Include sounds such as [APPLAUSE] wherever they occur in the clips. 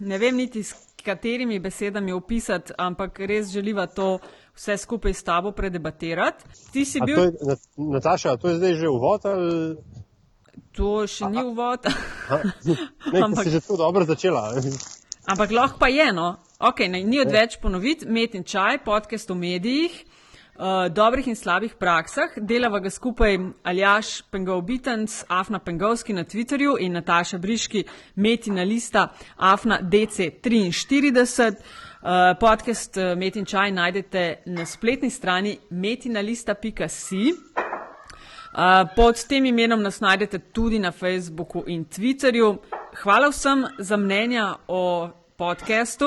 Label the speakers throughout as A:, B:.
A: ne vem niti s katerimi besedami opisati, ampak res želiva to vse skupaj s tabo predebatirati. Ti si
B: A
A: bil.
B: To je, Na- Nataša, to je zdaj že uvod ali
A: To še ni uvod, [LAUGHS]
B: ne,
A: Ampak-
B: si že tako dobro začela?
A: ampak lahko pa je. No. Okay, ne, ni odveč ponoviti, met in čaj, podcast o medijih, dobrih in slabih praksah. Delava ga skupaj Aljaš Pengovitenc, Afna Pengovski na Twitterju in Nataša Briški, metina lista Afna DC43. Uh, podcast uh, Met in čaj najdete na spletni strani metinalista.si. Uh, pod tem imenom nas najdete tudi na Facebooku in Twitterju. Hvala vsem za mnenja o podkastu.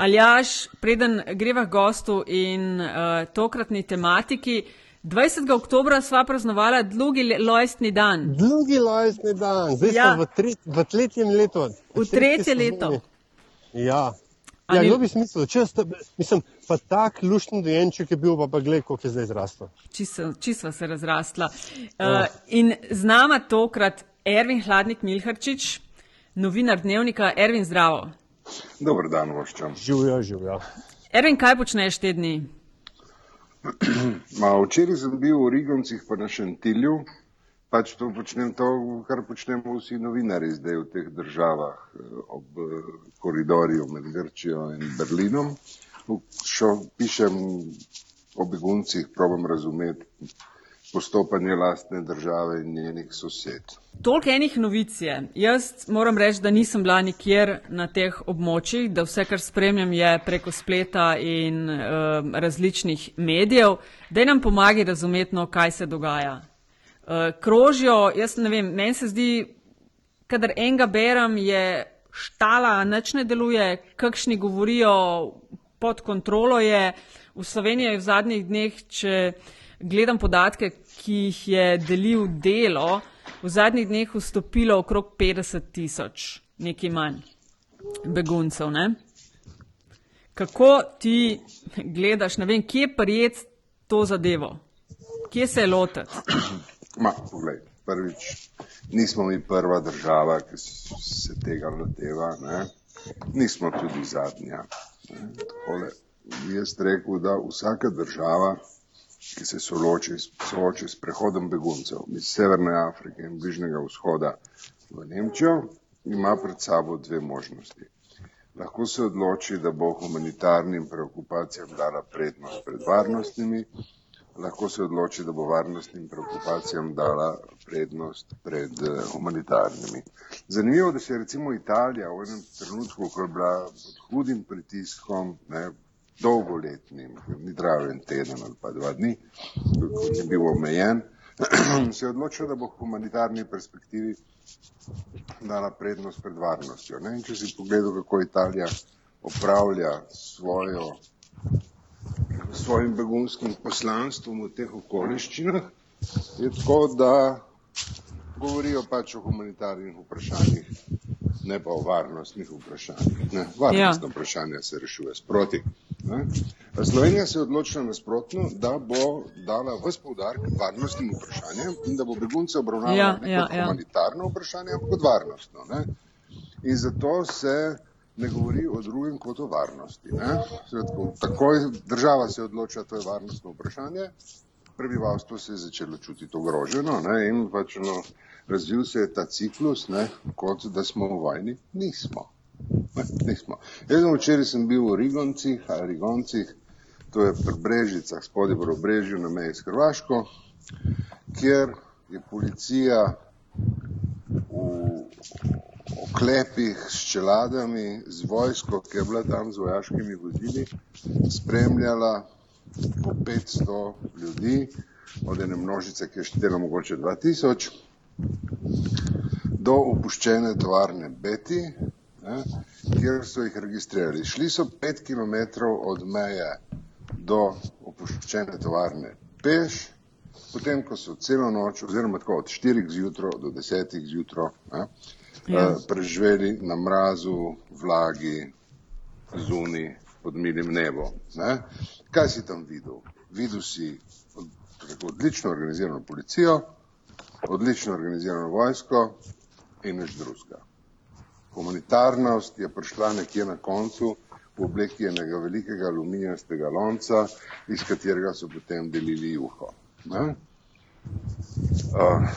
A: Aljaš, preden greva gostu in uh, tokratni tematiki, 20. oktobra sva praznovala drugi lojstni dan.
B: Drugi lojstni dan, zdaj
A: Ja.
B: ja. smo v, tre, v tretjem letu.
A: V tretje leto.
B: Ja. Ja, kdo bi smislil, če sta, mislim, pa tak lušten dojenček je bil, pa pa gled, koliko je zdaj zrastel.
A: Čisto se razrasla. Uh, in z nama tokrat Ervin Hladnik Milharčič, novinar dnevnika. Ervin, zdravo.
C: Dober dan, voščam.
B: Živijo, živijo.
A: Ervin, kaj počneš te dni? [CLEARS THROAT]
C: Ma, včeraj sem bil v Rigoncih pa na Šentilju, pač to počnem to, kar počnemo vsi novinari zdaj v teh državah eh, ob eh, koridorju med Grčijo in Berlinom. Šo, pišem o beguncih, probam razumeti postopanje lastne države in njenih sosed.
A: Toliko enih novic je. Jaz moram reči, da nisem bila nikjer na teh območjih, da vse, kar spremljam, je preko spleta in um, različnih medijev. Daj nam pomagi razumeti, no, kaj se dogaja. Uh, krožijo, jaz ne vem, meni se zdi, kadar enega berem, je štala, nič ne deluje, kakšni govorijo, pod kontrolo je. V Sloveniji je v zadnjih dneh, če gledam podatke, ki jih je delil delo, v zadnjih dneh vstopilo okrog 50 tisoč, nekaj manj beguncev. Ne? Kako ti gledaš, ne vem, kje prijet to zadevo? Kje se je lotiti?
C: Ma, poglej, prvič, nismo mi prva država, ki se tega loteva, ne? nismo tudi zadnja. Ne? Takole, jaz rekel, da vsaka država, ki se sooči, sooči s prehodom beguncev iz Severne Afrike in Bližnjega vzhoda v Nemčijo, ima pred sabo dve možnosti. Lahko se odloči, da bo humanitarnim preokupacijam dala prednost pred varnostnimi, lahko se odloči, da bo varnostnim preokupacijam dala prednost pred eh, humanitarnimi. Zanimivo, da se je recimo Italija v enem trenutku, ko je bila pod hudim pritiskom, ne, dolgoletnim, ni trajal en teden ali pa dva dni, ko je bil omejen, [CLEARS THROAT] se je odločila, da bo v humanitarni perspektivi dala prednost pred varnostjo. Ne? In če si pogledal, kako Italija opravlja svojo svojim begunskim poslanstvom v teh okoliščinah, je tako, da govorijo pač o humanitarnih vprašanjih, ne pa o varnostnih vprašanjih. Ne? Varnostno ja. vprašanje se rešuje sproti. Ne? Slovenija se je odločila nasprotno, da bo dala vse poudarek varnostnim vprašanjem in da bo begunce obravnavala
A: Ja,
C: ne
A: ja,
C: kot
A: ja.
C: humanitarno vprašanje, ampak kot varnostno. Ne? In zato se ne govori o drugem kot o varnosti. Svetko, takoj država se odloča, to je varnostno vprašanje, prebivalstvo se je začelo čutiti ogroženo ne? in pač no, razvil se je ta ciklus, ne? kot da smo v vojni. Nismo. Nismo. Jaz sem včeraj sem bil v Rigoncih, Rigoncih, to je pri Brežicah, spodaj v Brežju na meji s Hrvaško, kjer je policija v oklepih s čeladami, z vojsko, ki je bila tam z vojaškimi vozili, spremljala po 500 ljudi, od ene množice, ki je štela mogoče 2000, do opuščene tovarne Beti, ne, kjer so jih registrirali. Šli so 5 km od meje do opuščene tovarne peš, potem ko so celo noč, oziroma tako od 4 zjutraj do 10 zjutraj, ne,
A: Ja.
C: eh, preživeli na mrazu, vlagi, zuni, pod milim nebom. Ne. Kaj si tam videl? Videl si tako odlično organizirano policijo, odlično organizirano vojsko in nič drugega. Humanitarnost je prišla nekje na koncu v obleki enega velikega aluminijastega lonca, iz katerega so potem delili juho. Ne? Uh,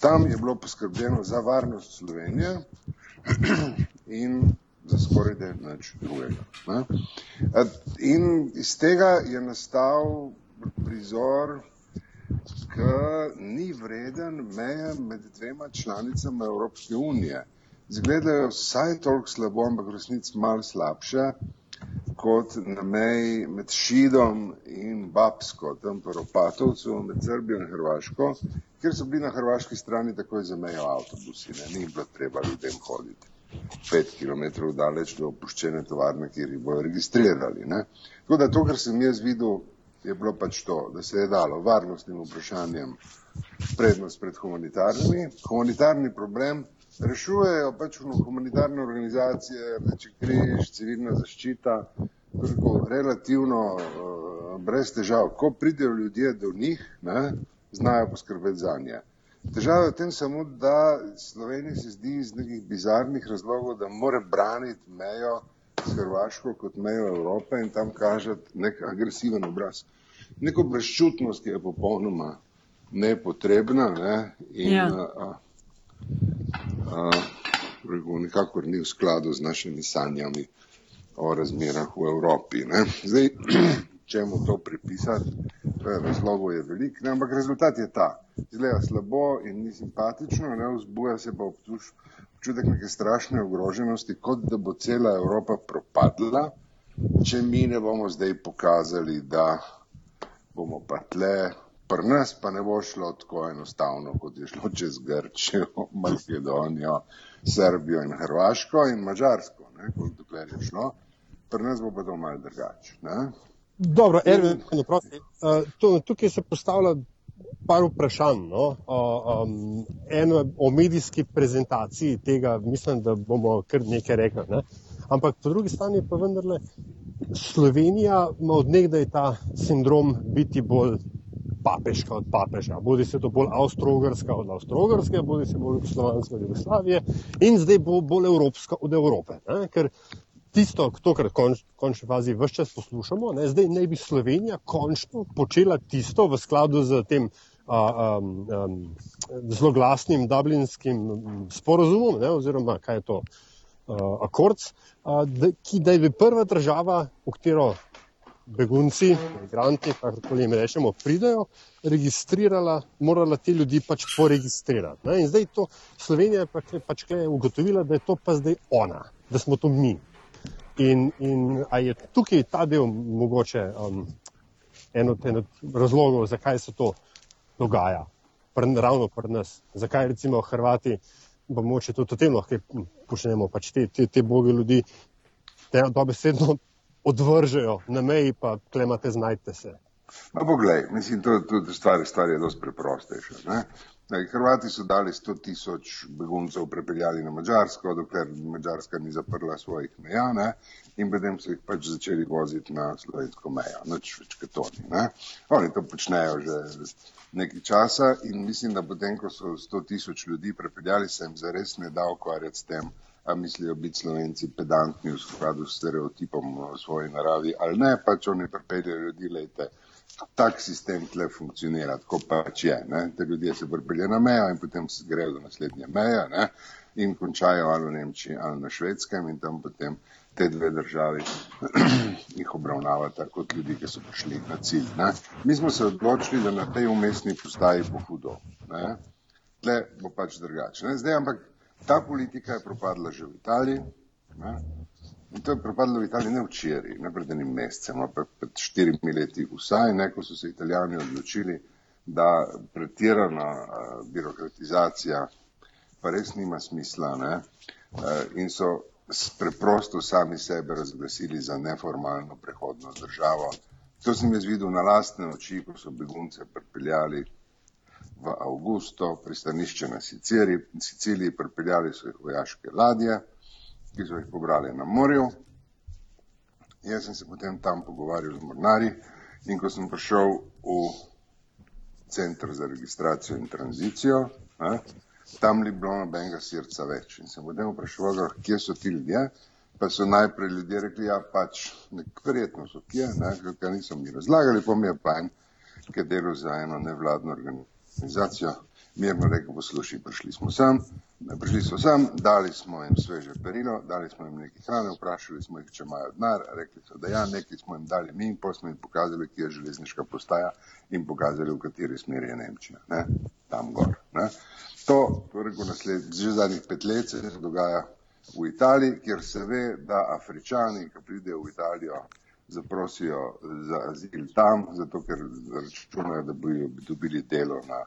C: tam je bilo poskrbljeno za varnost Slovenije [CLEARS THROAT] in za skoraj da nič drugega. Ne? In iz tega je nastal prizor, ki ni vreden meje med dvema članicama Evropske unije. Zgledajo vsaj toliko slabo, ampak v resnici malo slabše kot na meji med Šidom in Babsko, tam po Ropatovcu, med Srbijo in Hrvaško, kjer so bili na hrvaški strani takoj za mejo avtobusi, ne, ni bilo treba ljudem hoditi pet kilometrov daleč do opuščene tovarne, kjer jih bojo registrirali. Ne. Tako da to, kar sem jaz videl, je bilo pač to, da se je dalo varnostnim vprašanjem prednost pred humanitarnimi. Humanitarni problem rešujejo pač humanitarne organizacije, Rdeči križ, civilna zaščita, tako relativno uh, brez težav. Ko pridejo ljudje do njih, ne, znajo poskrbeti za nje. Težava je v tem samo, da Sloveniji se zdi iz nekih bizarnih razlogov, da mora braniti mejo s Hrvaško kot mejo Evrope in tam kažeti nek agresiven obraz. Neko brezčutnost, ki je popolnoma nepotrebna ne, in ja. a, a, nikakor ni v skladu z našimi sanjami o razmerah v Evropi. Ne. Zdaj, [CLEARS THROAT] čemu to pripisati, razlogov je veliko, ampak rezultat je ta. Izgleda slabo in ni simpatično, ne, vzbuja se pa obtuž, občutek neke strašne ogroženosti, kot da bo cela Evropa propadla, če mi ne bomo zdaj pokazali, da bomo pa tle, pri nas pa ne bo šlo tako enostavno, kot je šlo čez Grčijo, [LAUGHS] Makedonijo, Srbijo in Hrvaško in Mačarsko, kot dokler je šlo, pri nas bo pa to malo drugače.
B: Dobro, Erwin, uh, tukaj se postavlja par vprašanj. No? Uh, um, eno o medijski prezentaciji tega, mislim, da bomo kar nekaj rekli. Ne? Ampak po drugi strani pa vendarle Slovenija ima od nekdaj ta sindrom biti bolj papeška od papeža. Bodi se to bolj avstro-ogrska od avstro-ogrske, bodi se bolj slovanska od Jugoslavije in zdaj bo bolj evropska od Evrope. Ne? Ker tisto, kar konč, končni fazi vse čas poslušamo, ne, zdaj naj bi Slovenija končno počela tisto v skladu z tem a, a, a, zelo glasnim dublinskim sporozumom, ne, oziroma kaj je to, akord, ki da je prva država, v katero begunci, imigranti, kako jim rečemo, pridajo, registrirala, morala te ljudi pač poregistrirati. Ne. In zdaj to Slovenija je pač, pač ugotovila, da je to pa zdaj ona, da smo to mi. In, in ali je tukaj ta del mogoče um, en od razlogov, zakaj se to dogaja, pr, ravno pri nas, zakaj recimo Hrvati, pa moče tudi o tem lahko počnemo, pač te, te, te boge ljudi, dobesedno odvržejo na meji, pa klemate, znajte se.
C: No, poglej, mislim, to, to stvar, stvar je dosti preprostejša. Hrvati so dali 100 tisoč beguncev prepeljali na Mačarsko, dokler Mačarska ni zaprla svojih meja ne? in potem so jih pač začeli voziti na slovensko mejo. Noč več kot oni. Ne? Oni to počnejo že nekaj časa in mislim, da potem, ko so 100 tisoč ljudi prepeljali, se jim zares ne da ukvarjati s tem, a mislijo biti slovenci pedantni v skladu s stereotipom o svoji naravi ali ne, pač oni prepeljajo ljudi, lejte tak sistem tle funkcionira, tako pač je. Ne? Te ljudje se pripeljejo na mejo in potem se grejo do naslednje meje ne? in končajo ali v Nemčiji ali na švedskem in tam potem te dve državi [CLEARS THROAT] jih obravnavata kot ljudi, ki so prišli na cilj. Ne? Mi smo se odločili, da na tej umestni postaji bo hudo. Ne? Tle bo pač drugače. Zdaj, ampak ta politika je propadla že v Italiji. Ne? In to je propadlo v Italiji ne včeraj, ne pred enim mesecem, ampak pred štirimi leti vsaj, ne, ko so se italijani odločili, da pretirana uh, birokratizacija pa res nima smisla ne, uh, in so preprosto sami sebe razglasili za neformalno prehodno državo. To sem jaz videl na lastne oči, ko so begunce pripeljali v Augusto, pristanišče na Siciliji, Siciliji pripeljali so jih vojaške ladje ki so jih pobrali na morju. Jaz sem se potem tam pogovarjal z mornari in ko sem prišel v centr za registracijo in tranzicijo, ne, tam ni bilo nobenega srca več. In sem potem vprašal, kje so ti ljudje, pa so najprej ljudje rekli, ja pač, nek, verjetno so kje, ne, kaj niso mi razlagali, pa mi je pa en, ki je delal za eno nevladno organizacijo, mirno rekel, poslušaj, prišli smo sem, prišli smo sem, dali smo jim sveže perilo, dali smo jim nekaj hrane, vprašali smo jih, če imajo denar, rekli so, da ja, nekaj smo jim dali mi in potem smo jim pokazali, kje je železniška postaja in pokazali, v kateri smeri je Nemčija, ne, tam gor. Ne. To, rekel nasled, že zadnjih pet let se dogaja v Italiji, kjer se ve, da Afričani, ki pridejo v Italijo, zaprosijo za azil tam, zato ker računajo, da bojo dobili delo na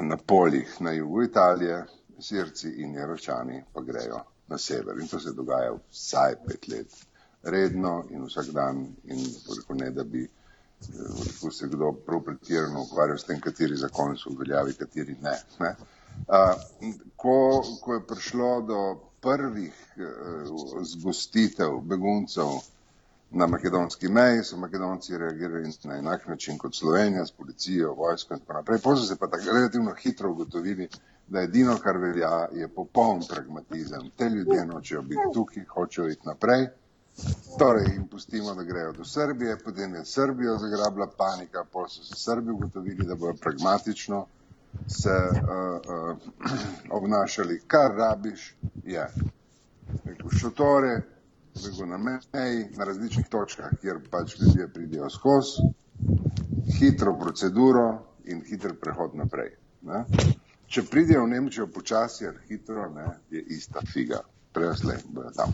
C: na poljih na jugu Italije, Sirci in Jeročani pa grejo na sever. In to se dogaja vsaj pet let. Redno in vsak dan in rekel ne, da bi rekel, se kdo prav pretirano ukvarjal s tem, kateri zakoni so uveljavi, kateri ne. ne. A, ko, ko je prišlo do prvih uh, zgostitev beguncev Na makedonski meji so Makedonci reagirali na enak način kot Slovenija, s policijo, vojsko in tako naprej. Potem so se pa tako relativno hitro ugotovili, da edino, kar velja, je popoln pragmatizem. Te ljudje nočejo biti tukaj, hočejo iti naprej. Torej jim pustimo, da grejo do Srbije, potem je Srbijo zagrabila panika, potem so se Srbi ugotovili, da bodo pragmatično se uh, uh, [CLEARS THROAT] obnašali, kar rabiš, je. Rekel, šotore, rekel, na meji, na različnih točkah, kjer pač ljudje pridejo skozi, hitro proceduro in hiter prehod naprej. Ne? Če pridejo v Nemčijo počasi ali hitro, ne, je ista figa. Preslej bojo tam.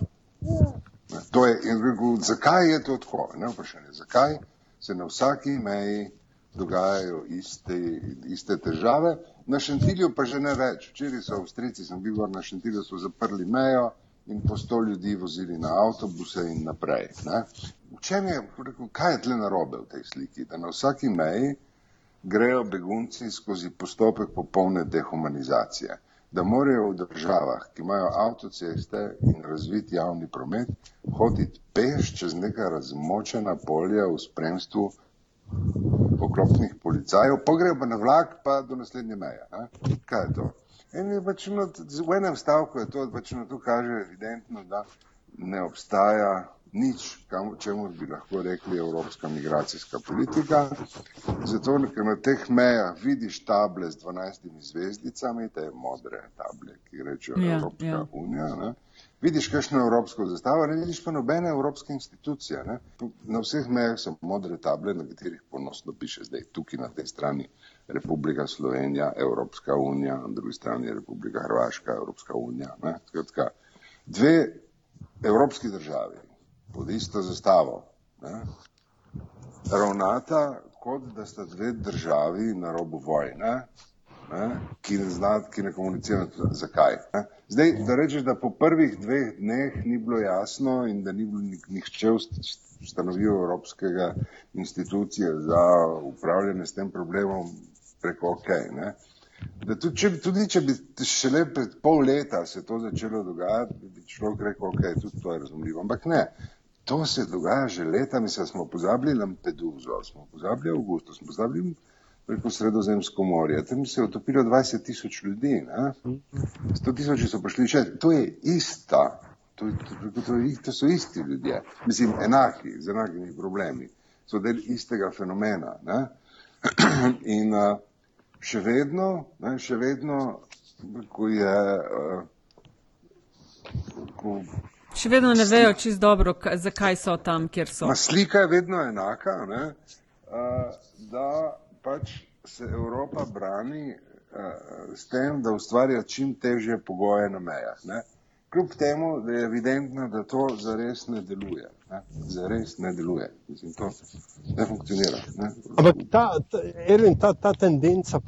C: To je, in rekel, zakaj je to tako? Ne vprašanje, zakaj se na vsaki meji dogajajo iste, iste težave, na Šentilju pa že ne več. Včeraj so Avstrici, sem bil na Šentilju, so zaprli mejo, in po sto ljudi vozili na avtobuse in naprej. Ne? V čem je, rekel, kaj je tle narobe v tej sliki? Da na vsaki meji grejo begunci skozi postopek popolne dehumanizacije. Da morajo v državah, ki imajo avtoceste in razvit javni promet, hoditi peš čez neka razmočena polja v spremstvu oklopnih policajev, pa grejo pa na vlak pa do naslednje meje. Ne? Kaj je to? In je pač no, v enem stavku je to, pač no, to kaže evidentno, da ne obstaja nič, kam, čemu bi lahko rekli evropska migracijska politika. Zato, ker na teh mejah vidiš table z 12 zvezdicami, te modre table, ki rečejo ja, Evropska ja. unija, ne? vidiš kakšno evropsko zastavo, ne vidiš pa nobene evropske institucije. Ne? Na vseh mejah so modre table, na katerih ponosno piše zdaj tukaj na tej strani Republika Slovenija, Evropska unija, na drugi strani Republika Hrvaška, Evropska unija. Ne? Skratka, dve evropski državi pod isto zastavo ne? ravnata, kot da sta dve državi na robu vojne, ne? ki ne zna, ki ne komunicira, zakaj. Ne? Zdaj, da rečeš, da po prvih dveh dneh ni bilo jasno in da ni bilo nihče ustanovil Evropskega institucije za upravljanje s tem problemom, preko ok. Ne? Da tudi če, tudi če bi šele pred pol leta se to začelo dogajati, bi človek rekel, ok, tudi to je razumljivo. Ampak ne, to se dogaja že leta, mi smo pozabili Lampeduzo, smo pozabili Augusto, smo pozabili preko Sredozemsko morje, tam se je utopilo 20 tisoč ljudi, ne? 100 tisoči so prišli še, to je ista, to, to, to, to so isti ljudje, mislim, enaki, z enakimi problemi, so del istega fenomena. Ne? [CLEARS THROAT] In uh, še vedno, ne, še vedno, ko je. Uh,
A: ko, še vedno ne vejo čist dobro, zakaj so tam, kjer so.
C: Ma slika je vedno enaka, ne, uh, da pač se Evropa brani uh, s tem, da ustvarja čim težje pogoje na mejah. Ne. Kljub temu, da je evidentno, da to zares ne deluje. Ne. Zares ne deluje. Mislim, to ne funkcionira. Ne.
B: Ampak ta, ta, Erwin, ta, ta tendenca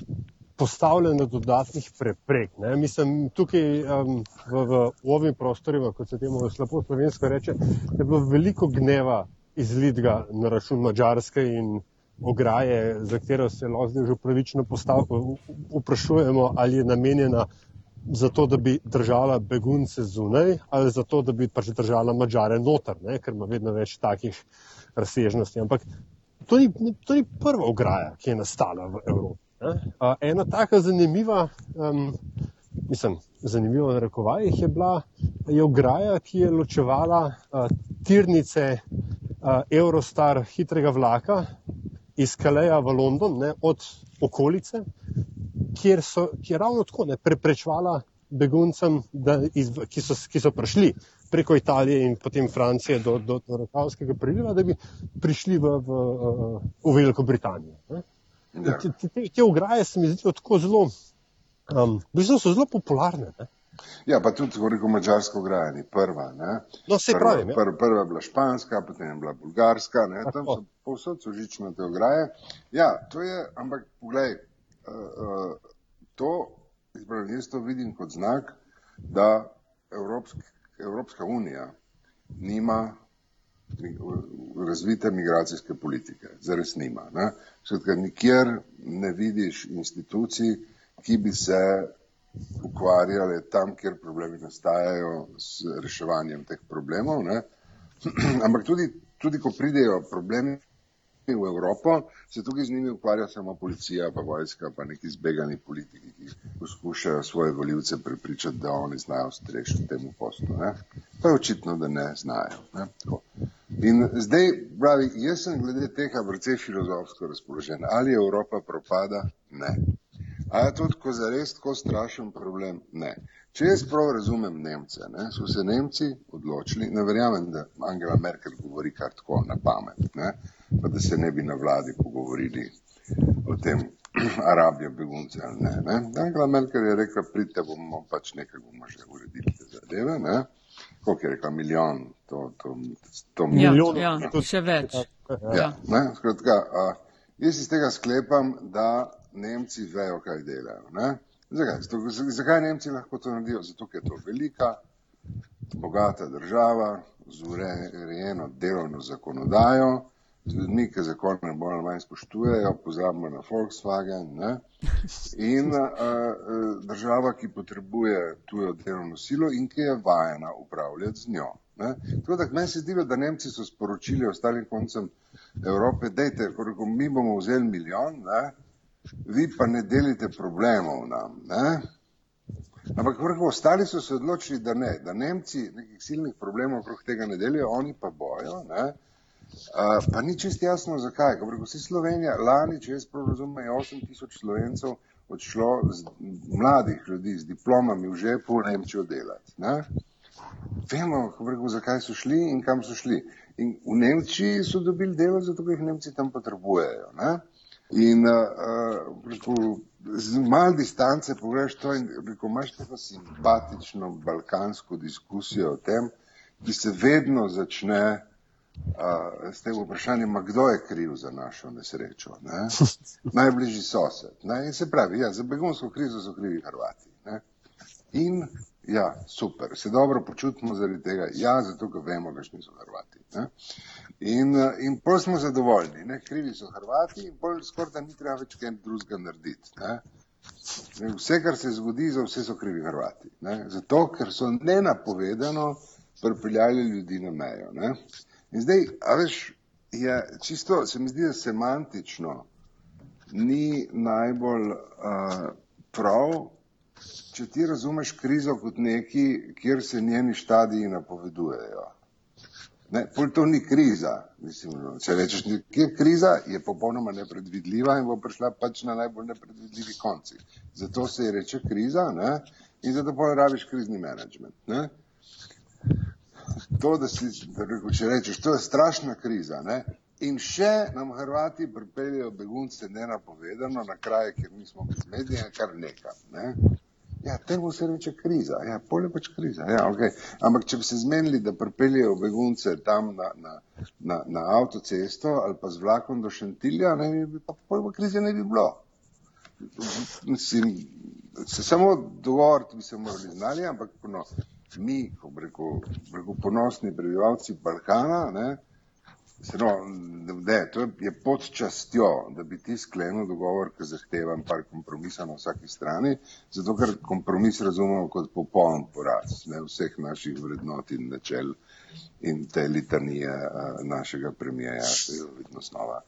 B: postavljanja dodatnih preprek. Ne. Mislim, tukaj um, v, v ovim prostorima, kot se temu slabo slovensko reče, je bilo veliko gneva izlitga na račun Mačarske in ograje, za katero se lahko že upravičeno vprašujemo, ali je namenjena zato, da bi držala begunce zunaj, ali zato, da bi pač držala Mačare noter, ne? ker ima vedno več takih razsežnosti. Ampak to ni, to ni prva ograja, ki je nastala v Evropi. Uh, ena taka zanimiva, um, mislim, zanimiva na rekovajih je bila je ograja, ki je ločevala uh, tirnice uh, Eurostar hitrega vlaka iz Kaleja v London ne, od okolice, kjer so, ki je ravno tako ne, preprečevala beguncem, da, iz, ki, so, ki so prišli preko Italije in potem Francije do, do, do Rakavskega priliva, da bi prišli v, v, v Veliko Britanijo. Ja. Te, te, te ograje se mi zdijo tako zelo, um, v bistvu so zelo popularne. Ne?
C: Ja, pa tudi, ko reko, mačarska ograja ni prva. Ne?
B: No, se
C: prva,
B: pravi. Ja.
C: Prva, prva je bila španska, potem je bila bulgarska, ne? tam so povsod so žične te ograje. Ja, to je, ampak poglej, uh, uh, to, jaz to vidim kot znak, da Evropsk, Evropska unija nima razvite migracijske politike, zares nima. Ne? Skratka, nikjer ne vidiš institucij, ki bi se ukvarjale tam, kjer problemi nastajajo s reševanjem teh problemov. Ne? [CLEARS THROAT] Ampak tudi, tudi, ko pridejo problemi v Evropo, se tukaj z njimi ukvarja samo policija, pa vojska, pa neki zbegani politiki, ki poskušajo svoje voljivce prepričati, da oni znajo strešiti temu poslu. Ne? Pa je očitno, da ne znajo. Ne? In zdaj, pravi, jaz sem glede tega precej filozofsko razpoložen. Ali Evropa propada? Ne. A je to tako zares tako strašen problem? Ne. Če jaz prav razumem Nemce, ne, so se Nemci odločili, ne verjamem, da Angela Merkel govori kar tako na pamet, ne, pa da se ne bi na vladi pogovorili o tem [CLEARS THROAT] Arabijo begunce ali ne, ne. Angela Merkel je rekla, pridite, bomo pač nekaj bomo že uredili te zadeve, ne. Koliko je rekla, milijon, to, to, to
A: Ja,
B: Milijon.
A: ja, še več.
C: Ja, ne, skratka, a, jaz iz tega sklepam, da Nemci vejo, kaj delajo. Ne? Zakaj? Zato, zakaj Nemci lahko to naredijo? Zato, ker je to velika, bogata država z urejeno delovno zakonodajo, z ljudmi, ki zakone bolj ali manj spoštujejo, pozabimo na Volkswagen, ne? in uh, država, ki potrebuje tujo delovno silo in ki je vajena upravljati z njo. Ne? Tako da meni se zdi, da Nemci so sporočili ostalim koncem Evrope, dejte, ko rekel, mi bomo vzeli milijon, ne? vi pa ne delite problemov nam. Ne? Ampak rekel, ostali so se odločili, da ne, da Nemci nekih silnih problemov okrog tega ne delijo, oni pa bojo. Ne? Uh, pa ni čest jasno, zakaj. Ko vsi Slovenija, lani, če jaz prav razumem, je 8 tisoč Slovencev odšlo z mladih ljudi z diplomami v žepu v Nemčijo delati. Ne? Vemo, rekel, zakaj so šli in kam so šli. In v Nemčiji so dobili delo, zato ker jih Nemci tam potrebujejo. Ne? In uh, rekel, z malo distance pogledaš to in rekel, imaš tako simpatično balkansko diskusijo o tem, ki se vedno začne uh, s tem vprašanjem, kdo je kriv za našo nesrečo. Ne? [LAUGHS] Najbližji sosed. Ne? In se pravi, ja, za begunsko krizo so krivi Hrvati. Ne? In ja, super, se dobro počutimo zaradi tega, ja, zato, ker vemo, da niso Hrvati. Ne? In, in pol smo zadovoljni, ne? krivi so Hrvati in pol skoraj da ni treba več kaj drugega narediti. Ne? Vse, kar se zgodi, za vse so krivi Hrvati. Ne? Zato, ker so nenapovedano pripeljali ljudi na mejo. Ne? In zdaj, a veš, je čisto, se mi zdi, da semantično ni najbolj uh, prav, če ti razumeš krizo kot neki, kjer se njeni štadiji napovedujejo. Ne, pol to ni kriza. Mislim, no, če rečeš, kje je kriza, je popolnoma nepredvidljiva in bo prišla pač na najbolj nepredvidljivi konci. Zato se je reče kriza ne? in zato pa rabiš krizni menedžment. Ne? To, da si, rekel, če rečeš, to je strašna kriza. Ne? In še nam Hrvati pripeljejo begunce nenapovedano na kraje, kjer nismo bez medija, kar nekam. Ne? Ja, temu se reče kriza. Ja, pol je pač kriza. Ja, okay. Ampak če bi se zmenili, da pripeljejo begunce tam na, na, na, na avtocesto ali pa z vlakom do Šentilja, ne bi pa pol pa krize ne bi bilo. Mislim, se samo dogovoriti bi se morali znali, ampak no, mi, ko rekel, bi rekel ponosni prebivalci Balkana, ne, No, ne, to je pod častjo, da bi ti sklenil dogovor, ki zahteva par kompromisov na vsaki strani, zato ker kompromis razumemo kot popoln poraz ne, vseh naših vrednot in načel in te litanije uh, našega premijeja, ki jo vedno znova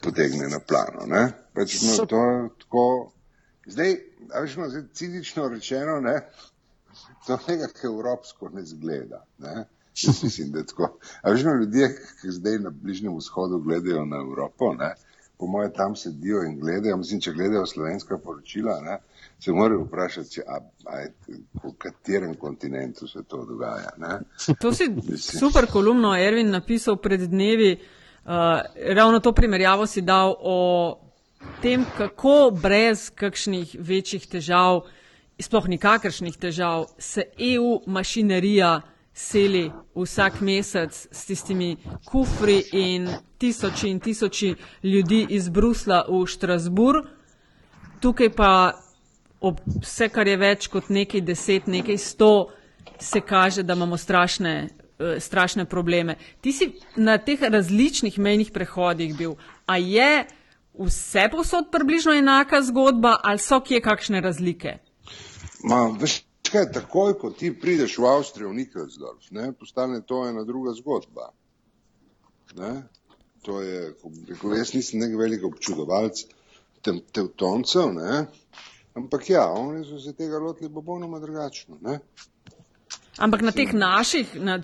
C: potegne na plano. Ne? Pač, no, to je tako, zdaj, a veš, no, zdaj, cinično rečeno, ne, to nekako evropsko ne zgleda. Ne? Jaz mislim, da je tako. A veš, no, ljudje, ki zdaj na Bližnjem vzhodu gledajo na Evropo, ne, po moje tam sedijo in gledajo, mislim, če gledajo slovenska poročila, ne, se morajo vprašati, a, a, v katerem kontinentu se to dogaja. Ne.
A: To si super kolumno, Ervin, napisal pred dnevi. Uh, ravno to primerjavo si dal o tem, kako brez kakšnih večjih težav, sploh nikakršnih težav, se EU mašinerija seli vsak mesec s tistimi kufri in tisoči in tisoči ljudi iz Brusla v Štrasbur. Tukaj pa ob vse, kar je več kot nekaj deset, nekaj sto, se kaže, da imamo strašne, uh, strašne probleme. Ti si na teh različnih mejnih prehodih bil. A je vse posod približno enaka zgodba ali so kje kakšne razlike?
C: Ma, veš, kaj, takoj, ko ti prideš v Avstrijo, v Nikelsdorf, ne, postane to ena druga zgodba. Ne? To je, rekel, jaz nisem nek velik občudovalc tem, tevtoncev, ne? ampak ja, oni so se tega lotili popolnoma drugačno. Ne?
A: Ampak na teh naših, na,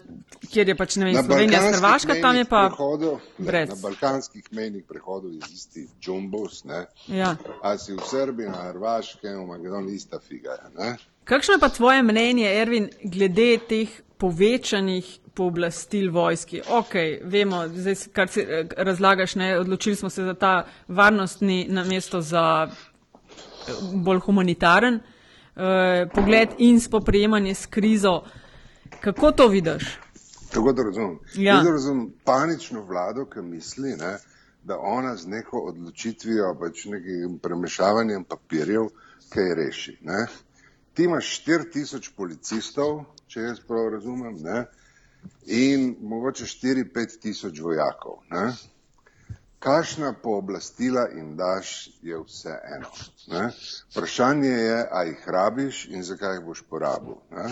A: kjer je pač ne vem, Slovenija, Hrvaška, tam je pa
C: prehodov,
A: brez.
C: Na balkanskih mejnih prehodov je isti džumbus, ne?
A: Ja.
C: A si v Srbiji, na Hrvaškem, v Makedoniji ista figa, ne?
A: Kakšno je pa tvoje mnenje, Ervin, glede teh povečanih pooblastil vojski? Ok, vemo, zdaj, kar si razlagaš, ne, odločili smo se za ta varnostni namesto za eh, bolj humanitaren eh, pogled in spoprijemanje s krizo. Kako to vidiš?
C: Kako to razumem?
A: Ja.
C: Jaz razumem panično vlado, ki misli, ne, da ona z neko odločitvijo, pač nekim premešavanjem papirjev, kaj reši. Ne. Ti imaš 4000 policistov, če jaz prav razumem, ne, in mogoče 4-5 tisoč vojakov. Ne. Kakšna pooblastila jim daš, je vse eno. Ne? Vprašanje je, a jih rabiš in zakaj jih boš porabil. Ne?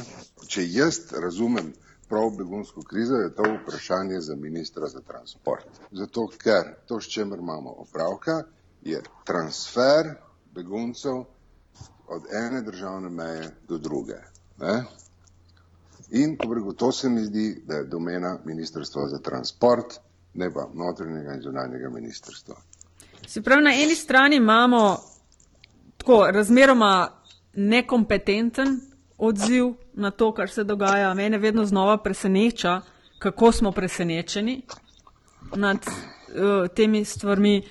C: Če jaz razumem prav begunsko krizo, je to vprašanje za ministra za transport. Zato, ker to, s čemer imamo opravka, je transfer beguncev od ene državne meje do druge. Ne? In, ko regu, to se mi zdi, da je domena ministrstva za transport, ne pa notranjega in zunanjega ministrstva.
A: Se pravi, na eni strani imamo tako razmeroma nekompetenten odziv na to, kar se dogaja. Mene vedno znova preseneča, kako smo presenečeni nad uh, temi stvarmi.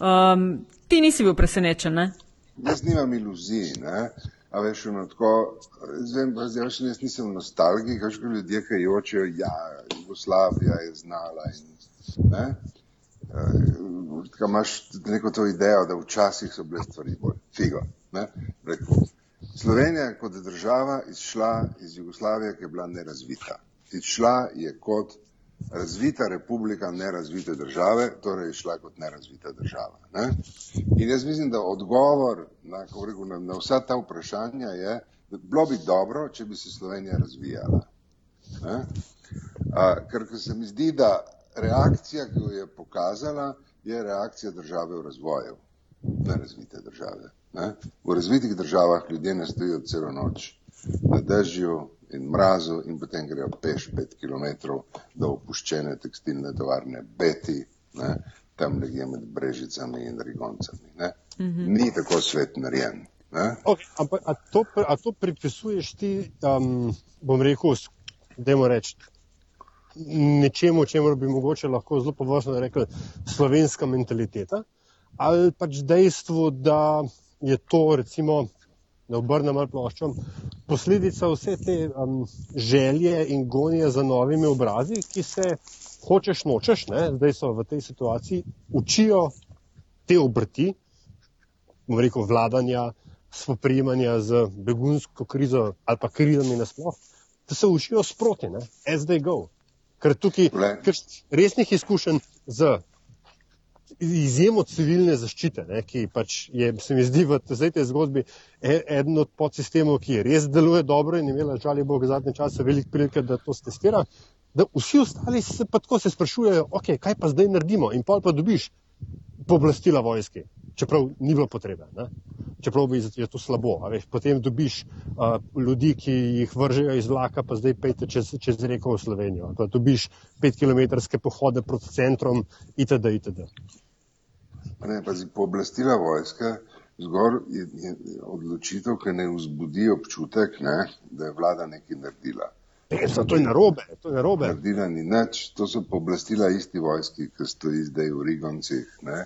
A: Um, ti nisi bil presenečen, ne?
C: Jaz nimam iluzij, ne? A veš, ono tako, zdaj, zdaj še jaz nisem nostalgik, veš, ko ljudje, ki jočejo, ja, Jugoslavija je znala in, ne? Uh, tako imaš neko to idejo, da včasih so bile stvari bolj figo? Rekel, Slovenija je kot država izšla iz Jugoslavije, ki je bila nerazvita. Izšla je kot razvita republika nerazvite države, torej je šla kot nerazvita država. Ne? In jaz mislim, da odgovor na, rekel, na, na vsa ta vprašanja je, da bilo bi dobro, če bi se Slovenija razvijala. Ne? A, ker se mi zdi, da reakcija, ki jo je pokazala, je reakcija države v razvoju, nerazvite države. Ne? V razvitih državah ljudje ne stojijo celo noč na dežju, in mrazu in potem grejo peš pet kilometrov do opuščene tekstilne tovarne Beti, ne, tam nekje med Brežicami in Rigoncami. Ne. Mm -hmm. Ni tako svet narejen.
B: Okay, ampak a to, a to pripisuješ ti, um, bom rekel, dajmo reči, nečemu, čemu bi mogoče lahko zelo površno rekel, slovenska mentaliteta, ali pač dejstvo, da je to recimo da obrnem malo ploščo, posledica vse te um, želje in gonje za novimi obrazi, ki se hočeš nočeš, ne, zdaj so v tej situaciji, učijo te obrti, bomo rekel, vladanja, spoprijemanja z begunsko krizo ali pa krizami nasploh, da se učijo sproti, ne, as they go. Ker tukaj ker resnih izkušenj z izjemo civilne zaščite, ne, ki pač je, se mi zdi, v tej zgodbi e, eden od podsistemov, ki res deluje dobro in imela žal je Bog zadnje čase veliko prilike, da to testira, da vsi ostali se pa tako se sprašujejo, ok, kaj pa zdaj naredimo? In pol pa dobiš pooblastila vojske, čeprav ni bilo potrebe. Ne? Čeprav bi je to slabo. Veš, potem dobiš uh, ljudi, ki jih vržejo iz vlaka, pa zdaj pejte čez, čez reko v Slovenijo. Pa dobiš petkilometrske pohode proti centrom itd. itd.
C: Ne, pazi, pooblastila vojske zgor je, je odločitev, ki ne vzbudi občutek, ne, da je vlada nekaj naredila.
B: Pesa, to je narobe, to je narobe.
C: Naredila ni nič, to so pooblastila isti vojski, ki stoji zdaj v Rigoncih ne,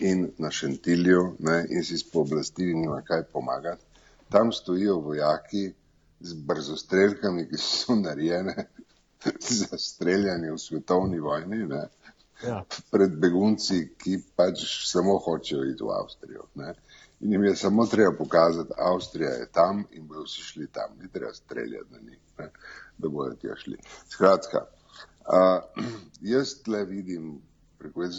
C: in na Šentilju ne, in si s pooblastili nima kaj pomagati. Tam stojijo vojaki z brzostrelkami, ki so narejene [LAUGHS] za streljanje v svetovni vojni. Ne.
B: Ja.
C: Pred begunci, ki pač samo hočejo iti v Avstrijo. Ne. In jim je samo treba pokazati, Avstrija je tam in bodo vsi šli tam, ni treba streljati na njih, ne, da bodo tja šli. Skratka, uh, [CLEARS THROAT] jaz tle vidim,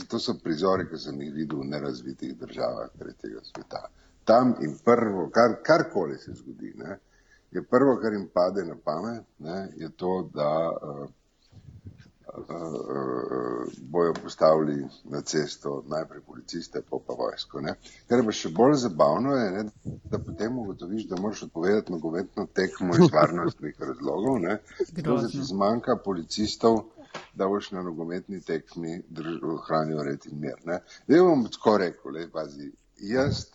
C: to so prizori, ki sem jih videl v nerazvitih državah tretjega sveta. Tam in prvo, kar, karkoli se zgodi, ne, je prvo, kar jim pade na pamet, ne, je to, da uh, bojo postavili na cesto najprej policiste, pa pa vojsko. Ne. Kar pa še bolj zabavno je, ne, da potem ugotoviš, da moraš odpovedati nogometno tekmo iz varnostnih razlogov, ne, [LAUGHS] zato da ti zmanjka policistov, da boš na nogometni tekmi ohranil red in mir. Ne. Zdaj bom tako rekel, le, pazi, jaz,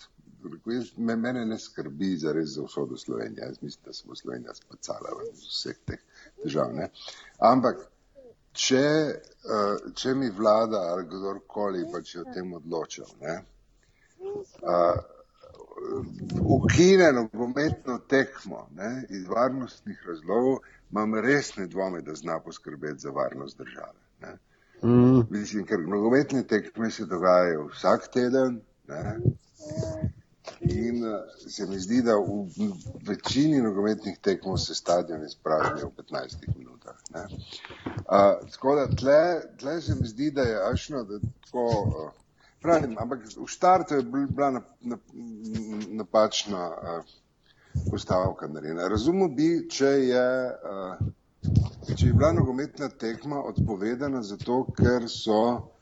C: jaz, mene ne skrbi za res za vso do Slovenije, jaz mislim, da se bo Slovenija spacala v vseh teh težav. Ne. Ampak če, uh, če mi vlada ali kdorkoli pač je o tem odločil, ne, uh, ukine nogometno tekmo ne, iz varnostnih razlogov, imam resne dvome, da zna poskrbeti za varnost države. Ne.
B: Mm.
C: Mislim, ker nogometne tekme se dogajajo vsak teden. Ne. In se mi zdi, da v večini nogometnih tekmov se stadion izpraznijo v 15 minutah. Ne. Uh, tako da tle, tle se mi zdi, da je ašno, da tako, pravim, ampak v štartu je bila na, na, napačna uh, postavka narejena. Razumel bi, če je, uh, če je bila nogometna tekma odpovedana zato, ker so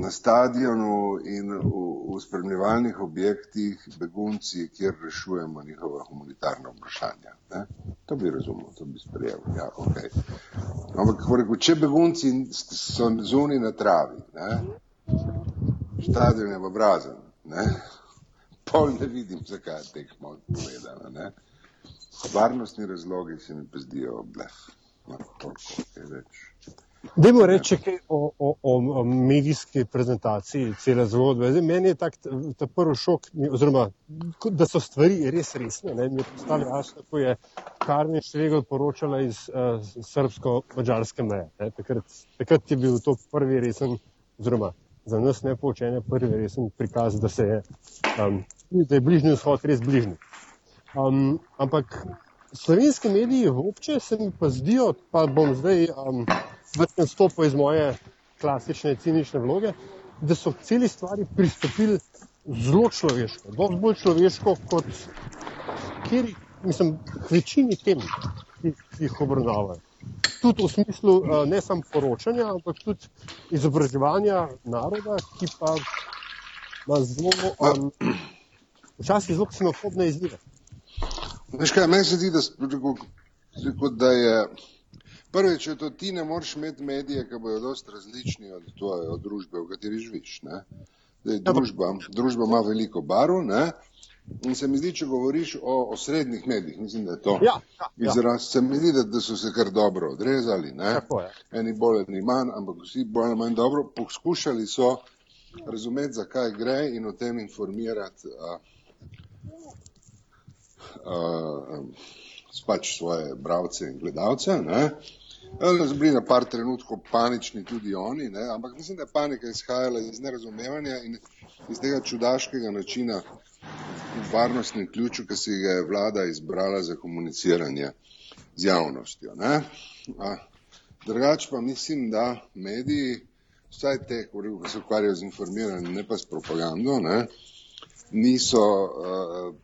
C: na stadionu in v, v spremljevalnih objektih begunci, kjer rešujemo njihova humanitarna vprašanja. Ne? To bi razumel, to bi sprejel. Ja, okay. Ampak, rekel, če begunci so zunaj na travi, ne? Stadion je obrazen, pol ne vidim, zakaj je tekmo povedano. Ne? Varnostni razlogi se mi pa zdijo blef. No, toliko, kaj več.
B: Dajmo reči kaj o, o, o medijski prezentaciji cele zgodbe. Zdaj, meni je tak ta prvi šok, oziroma da so stvari res resne. Ne, mi je postalo jasno, ko je Karmen Šregel poročala iz uh, srbsko-mađarske meje. Ne, takrat, takrat je bil to prvi resen, oziroma za nas nepoučenje prvi resen prikaz, da se je, um, da je bližnji vzhod res bližnji. Um, ampak slovenski mediji vopče se mi pa zdijo, pa bom zdaj um, vrten stopil iz moje klasične cinične vloge, da so k celi stvari pristopili zelo človeško, dosti bolj človeško kot kjer, mislim, k večini tem, ki, ki jih obravnavajo. Tudi v smislu ne samo poročanja, ampak tudi izobraževanja naroda, ki pa ima zelo, um, včasih zelo ksenofobne izzive.
C: Veš kaj, meni se zdi, da, da je prvič, če to ti ne moreš imeti medije, ki bojo dosti različni od tvoje od družbe, v kateri živiš. Ne? Zdaj, družba, družba ima veliko barv ne? In se mi zdi, če govoriš o, o srednjih medijih, mislim, da je to
B: ja, ja, ja.
C: izraz, se mi zdi, da, da so se kar dobro odrezali. Eni bolj, eni manj, ampak vsi bolj ali manj dobro. Poskušali so razumeti, zakaj gre in o tem informirati. A, a, pač svoje bralce in gledalce. So bili na par trenutkov panični tudi oni, ne? ampak mislim, da je panika izhajala iz nerazumevanja in iz tega čudaškega načina varnostnem ključu, ki si ga je vlada izbrala za komuniciranje z javnostjo. Drugač pa mislim, da mediji, vsaj te, ki se ukvarjajo z informaranjem, ne pa s propagando, ne? niso uh,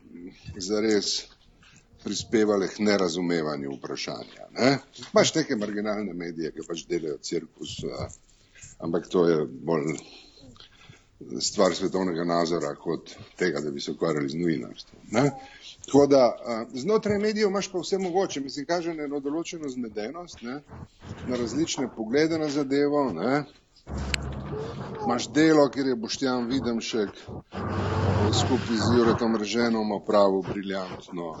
C: zares prispevale k nerazumevanju vprašanja. Ne? Imaš neke marginalne medije, ki pač delajo cirkus, a, ampak to je bolj stvar svetovnega nazora kot tega, da bi se ukvarjali z novinarstvom. Tako da znotraj medijev imaš pa vse mogoče, mislim, kaže na eno določeno zmedenost, ne? na različne poglede na zadevo. Ne? Imaš delo, kjer je Boštjan Videmšek skupaj z Juretom Reženom opravil briljantno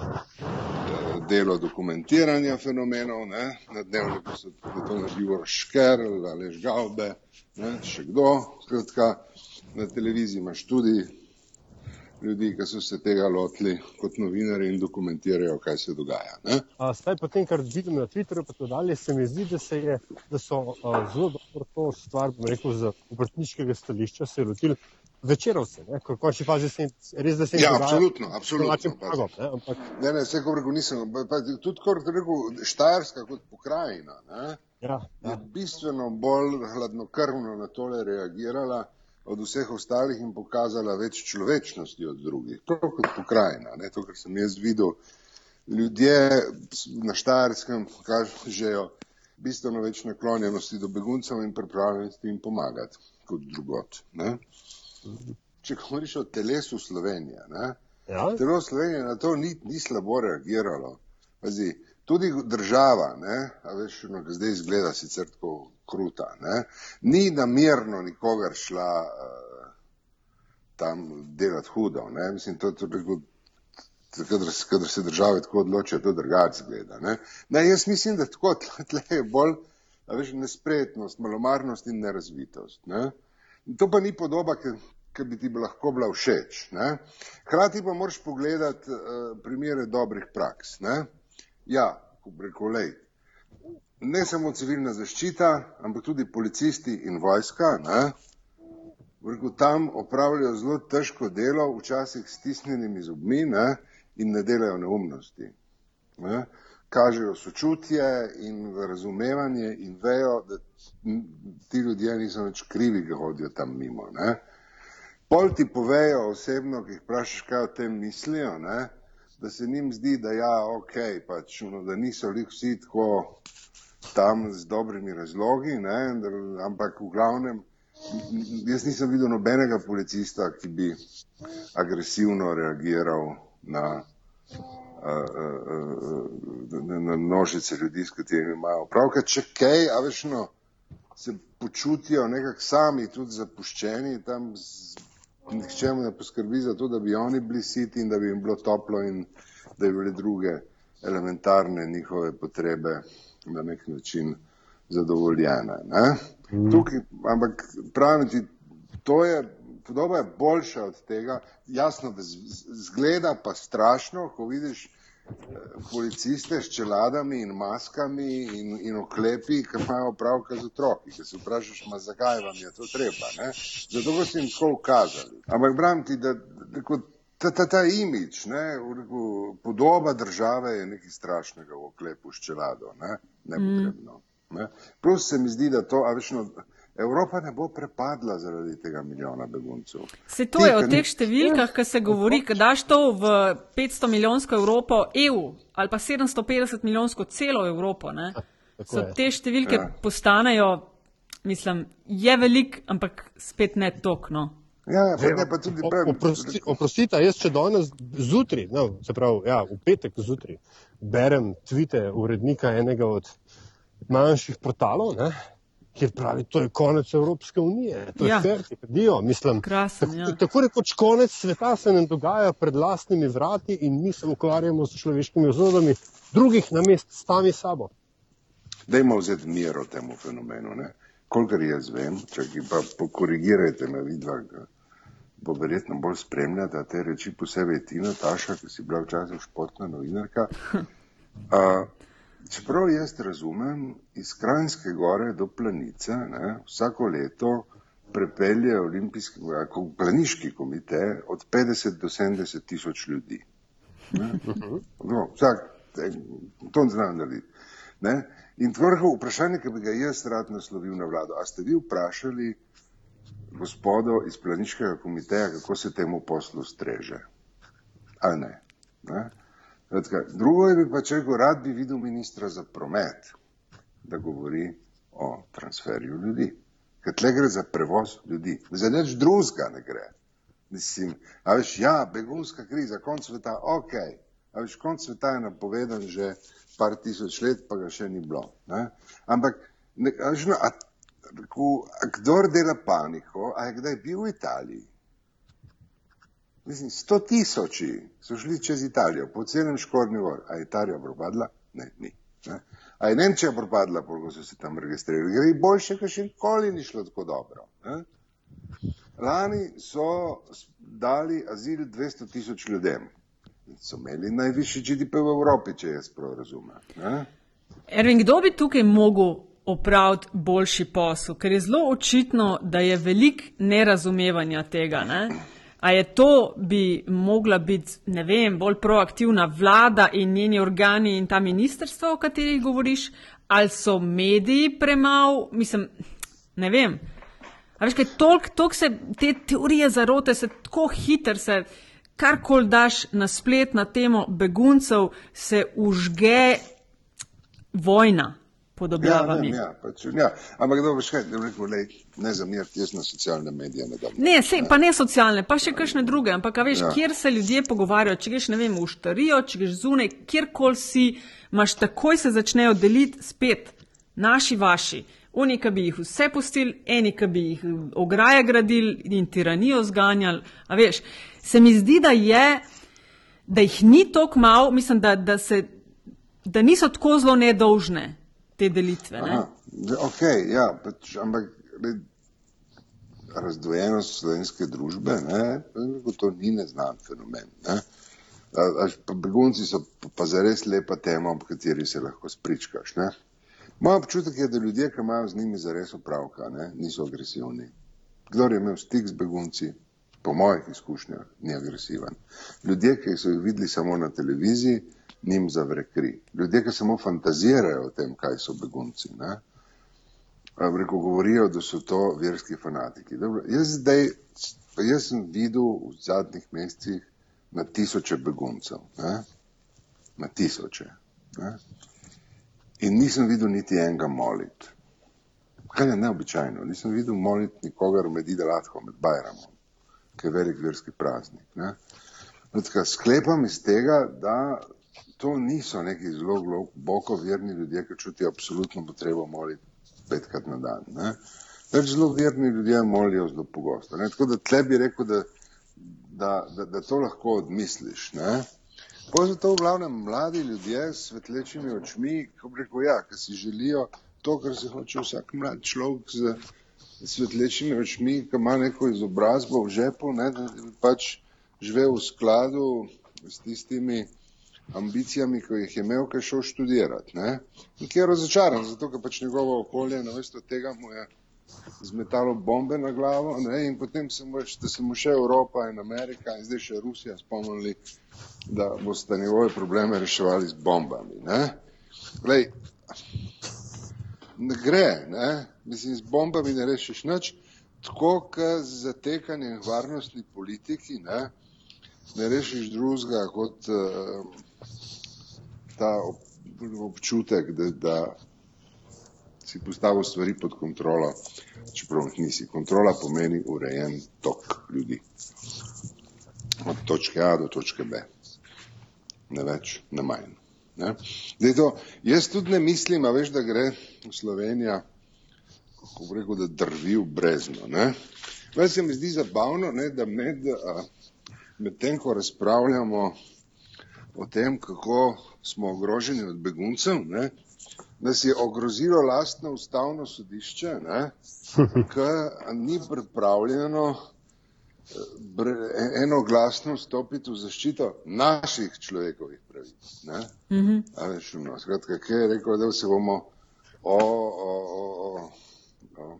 C: delo dokumentiranja fenomenov, ne? na dnevniku so to naredil Šker, Aleš Gaube, ne? še kdo, skratka, na televiziji imaš tudi ljudi, ki so se tega lotili kot novinari in dokumentirajo, kaj se dogaja. Ne?
B: A, zdaj, po tem, kar vidim na Twitterju, pa tudi dalje, se mi zdi, da, se je, da so a, zelo dobro to stvar, bom rekel, z obrtniškega stališča se lotili večerovce, ko končni fazi se res, da se
C: Ja,
B: jim dogaja
C: absolutno, absolutno.
B: pragom, ne, ampak
C: Ne, ne, vse, ko rekel, nisem, pa, pa tudi, ko rekel, Štajerska kot pokrajina, ne,
B: ja,
C: je
B: ja.
C: bistveno bolj hladnokrvno na tole reagirala od vseh ostalih in pokazala več človečnosti od drugih. Prav kot pokrajina, ne, to, kar sem jaz videl, ljudje na Štajerskem kažejo bistveno več naklonjenosti do beguncev in pripravljenosti jim pomagati kot drugot. Ne. Če govoriš o telesu Slovenije, ne,
B: Ja,
C: Telo Slovenije na to ni, ni slabo reagiralo. Pazi, tudi država, ne, veš, no, zdaj izgleda sicer tako kruta, ne, ni namerno nikogar šla uh, tam delati hudo. Ne. Mislim, to, to, to, kadar, kadar se države tako odločijo, to drugače zgleda. Ne. Ne, jaz mislim, da tako [LAUGHS] tle, je bolj, veš, nespretnost, malomarnost in nerazvitost. Ne. To pa ni podoba, ki ki bi ti lahko bila všeč. Ne? Hkrati pa moraš pogledati uh, primere dobrih praks. Ne? Ja, rekel, lej, ne samo civilna zaščita, ampak tudi policisti in vojska, ne? Rekel, tam opravljajo zelo težko delo, včasih stisnjenimi zobmi ne? in ne delajo neumnosti. Ne? Kažejo sočutje in razumevanje in vejo, da ti ljudje niso več krivi, ki hodijo tam mimo. Ne? Pol ti povejo osebno, ki jih vprašaš, kaj o tem mislijo, ne? Da se njim zdi, da ja, ok, pač, no, da niso lih vsi tako tam z dobrimi razlogi, ne? Da, ampak v glavnem, jaz nisem videl nobenega policista, ki bi agresivno reagiral na, uh, na množice ljudi, s katerimi imajo opravka. Če kaj, a veš, no, se počutijo nekako sami tudi zapuščeni, tam nihče mu ne poskrbi za to, da bi oni bili siti in da bi jim bilo toplo in da bi bile druge elementarne njihove potrebe na nek način zadovoljene. Ne? Mm. Tukaj, ampak pravim ti, to je, podoba je boljša od tega, jasno, da zgleda pa strašno, ko vidiš policiste s čeladami in maskami in, in oklepi, ki imajo opravka z otroki, ki se vprašaš, ma zakaj vam je to treba, ne? Zato, si jim tako ukazali. Ampak bram ti, da, da kot ta, ta, ta imič, ne, rekel, podoba države je nekaj strašnega v oklepu s čelado, ne, nepotrebno. Ne? Plus se mi zdi, da to, a veš, no, Evropa ne bo prepadla zaradi tega milijona beguncev.
A: Se to je o teh številkah, ki se govori, da daš to v 500 milijonsko Evropo EU ali pa 750 milijonsko celo Evropo. Ne? So
B: je.
A: te številke
C: Ja.
A: postanejo, mislim, je velik, ampak spet ne tokno.
C: Ja, pa ne pa tudi pravim.
B: oprosti- Oprostite, jaz če danes zjutraj, no, se pravi, ja, v petek zjutraj, berem tvite urednika enega od manjših portalov, ne, kjer pravi, to je konec Evropske unije, to
A: Ja.
B: je fertik, dio, mislim.
A: Krasen,
B: tako,
A: ja.
B: tako rekoč konec sveta se nam dogaja pred lastnimi vrati in mi se ukvarjamo s človeškimi vzodami drugih na mest sami sabo.
C: Dajmo vzeti mero temu fenomenu. Ne? Kolikor jaz vem, čakaj pa pokorigirajte me vidva, bo verjetno bolj spremljata te reči, posebej ti, Nataša, ki si bila včasih športna novinarka. [LAUGHS] A, čeprav jaz razumem, iz Kranjske gore do Planice ne, vsako leto prepelje olimpijski, a, ko- planiški komite od 50 do 70 tisoč ljudi. Ne? No, vsak, to znam narediti. Ne? In tvrho vprašanje, ki bi ga jaz rad naslovil na vlado, a ste vi vprašali gospodo iz planiškega komiteja, kako se temu poslu streže? Ali ne? ne? Skratka, Drugo je pa če rekel, rad bi videl ministra za promet, da govori o transferju ljudi. ker tle gre za prevoz ljudi, za nič drugega ne gre. Mislim, a veš, ja, begunska kriza, konc sveta, ok, a veš, konc sveta je napovedan že par tisoč let, pa ga še ni bilo. Ne? Ampak, ne, a veš, no, a, ko, a kdor dela paniko, a je kdaj bil v Italiji? Mislim, sto tisoči so šli čez Italijo, po celem škornju gor. A je Italija propadla? Ne, ni. Ne? A je Nemčija propadla, koliko so se tam registrirali? Gre boljše, ker še nikoli ni šlo tako dobro. Ne? Lani so dali azil 200 tisoč ljudem. So imeli najvišji GDP v Evropi, če jaz prav razumem. Ne?
A: Ervin, kdo bi tukaj mogel opraviti boljši posel? Ker je zelo očitno, da je velik nerazumevanja tega. Ne? A je to, bi mogla biti, ne vem, bolj proaktivna vlada in njeni organi in ta ministrstva, o katerih govoriš, ali so mediji premalo, mislim, ne vem. A veš, kaj toliko tolk se te teorije zarote, se tako hiter se, karkoli daš na splet na temo beguncev, se užge vojna pod objavami.
C: Ja, vem, ja, pač, ja. Ampak dobro, še kaj, rekel, lej, ne zamirti, jaz na socialne medije ne dam.
A: Ne, sej, pa ne socialne, pa še kakšne druge, ampak veš,
C: Ja.
A: kjer se ljudje pogovarjajo, če greš, ne vem, v štarijo, če greš zunaj, kjerkoli si, imaš takoj se začnejo deliti spet naši, vaši. Oni, ki bi jih vse pustili, eni, ki bi jih ograje gradili in tiranijo zganjali. A veš, se mi zdi, da je, da jih ni toliko malo, mislim, da, da, se, da niso tako zelo nedolžne te delitve. Ne?
C: Aha, ok, ja, pač, ampak lej, razdvojenost slovenske družbe, ne, to ni neznan fenomen. Ne. A, a, pa begunci so pa zares lepa tema, ob kateri se lahko spričkaš. Ne. Moj občutek je, da ljudje, ki imajo z njimi zares opravka, ne, niso agresivni. Kdor je imel stik z begunci, po mojih izkušnjah, ni agresiven. Ljudje, ki so jih videli samo na televiziji, njim zavre kri. Ljudje, ki samo fantazirajo o tem, kaj so begunci, ne, rekel, govorijo, da so to verski fanatiki. Dobro, jaz zdaj, jaz sem videl v zadnjih mesecih na tisoče beguncev, ne, na tisoče. Ne, in nisem videl niti enega moliti. Kar je neobičajno, nisem videl moliti nikogar med Idalatho, med Bajramom, ki je velik verski praznik. Ne. Tako, sklepam iz tega, da to niso neki zelo globoko verni ljudje, ki čutijo absolutno potrebo moliti petkrat na dan. Ne. Več zelo verni ljudje molijo zelo pogosto. Ne. Tako da tle bi rekel, da, da, da, da to lahko odmisliš. Ne. So to v glavnem mladi ljudje s svetlečimi očmi, ko rekel, ja, ki si želijo to, kar si hoče vsak mlad človek z svetlečimi očmi, ki ima neko izobrazbo v žepu, ne, da bi pač živel v skladu s tistimi ambicijami, ki jih je imel, ki je šel študirati. In ki je razočaran, zato ker pač njegovo okolje namesto tega mu je zmetalo bombe na glavo ne, in potem se mu, da se mu še Evropa in Amerika in zdaj še Rusija spomnili, da boste njegove probleme reševali z bombami. Ne. Glej, ne gre, ne? mislim, z bombami ne rešiš nič, tako kot z zatekanjem varnostni politiki, ne, ne rešiš drugega kot uh, ta ob, občutek, da, da si postavil stvari pod kontrolo, čeprav jih nisi. Kontrola pomeni urejen tok ljudi. Od točke A do točke B. Ne več, ne manj. Ne? Zdaj to, jaz tudi ne mislim, a veš, da gre Slovenija, kako bi rekel, da drvi v brezno. Ne? Ves se mi zdi zabavno, ne, da med, med tem, ko razpravljamo o tem, kako smo ogroženi od beguncev, ne, nas je ogrozilo lastno ustavno sodišče, ne, [LAUGHS] ki ni pripravljeno bre- enoglasno stopiti v zaščito naših človekovih pravic. Ne?
A: Mm -hmm.
C: A veš, no, skratka, kaj je rekel, da se bomo o, o, o, o,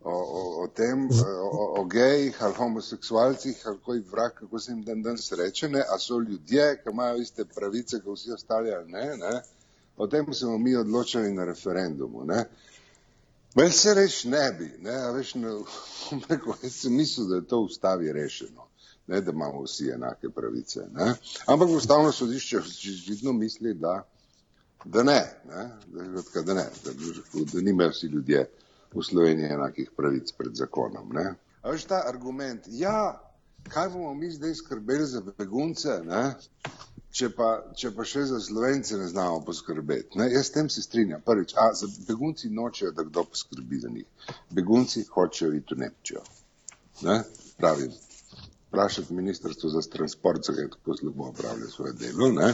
C: o, o, o, tem, o, o, gejih ali homoseksualcih, ali koji vrak, kako se jim dan danes reče, ne, a so ljudje, ki imajo iste pravice, kot vsi ostali ali ne, ne, o tem se bomo mi odločali na referendumu. Ne. Meni se reč ne bi, ne, a veš, ne, rekel, jaz sem mislil, da je to v ustavi rešeno, ne, da imamo vsi enake pravice, ne. Ampak ustavno sodišče očitno misli, da, da ne, ne, da, da, ne, da, da nimajo vsi ljudje v Sloveniji enakih pravic pred zakonom. Ne? A veš ta argument, ja, kaj bomo mi zdaj skrbeli za begunce, ne? Če pa, če pa še za slovence ne znamo poskrbeti. Ne? Jaz s tem se strinjam. Prvič, a za begunci nočejo, da kdo poskrbi za njih. Begunci hočejo iti v Nemčijo. Ne? Pravim, vprašati ministrstvo za transport, zakaj tako slabo opravlja svoje delo. Ne?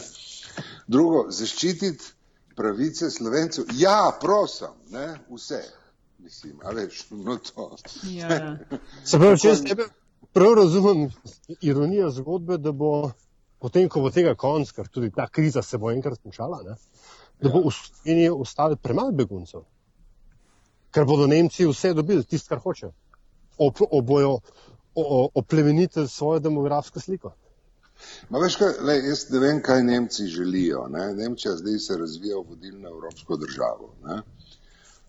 C: Drugo, zaščititi pravice slovencev. Ja, prosim, ne? vseh. Mislim, a veš, no to.
A: Ja. [LAUGHS]
B: Se pravi, če jaz tebe prav razumem ironijo zgodbe, da bo potem, ko bo tega konc, ker tudi ta kriza se bo enkrat končala, ne, da bo v Sloveniji ostalo premalo beguncev. Ker bodo Nemci vse dobili, tisto, kar hočejo. Obojo oplemeniti svojo demografsko sliko.
C: Ma veš kaj, le, jaz ne vem, kaj Nemci želijo. Ne? Nemčija zdaj se razvija v vodilno evropsko državo. Ne?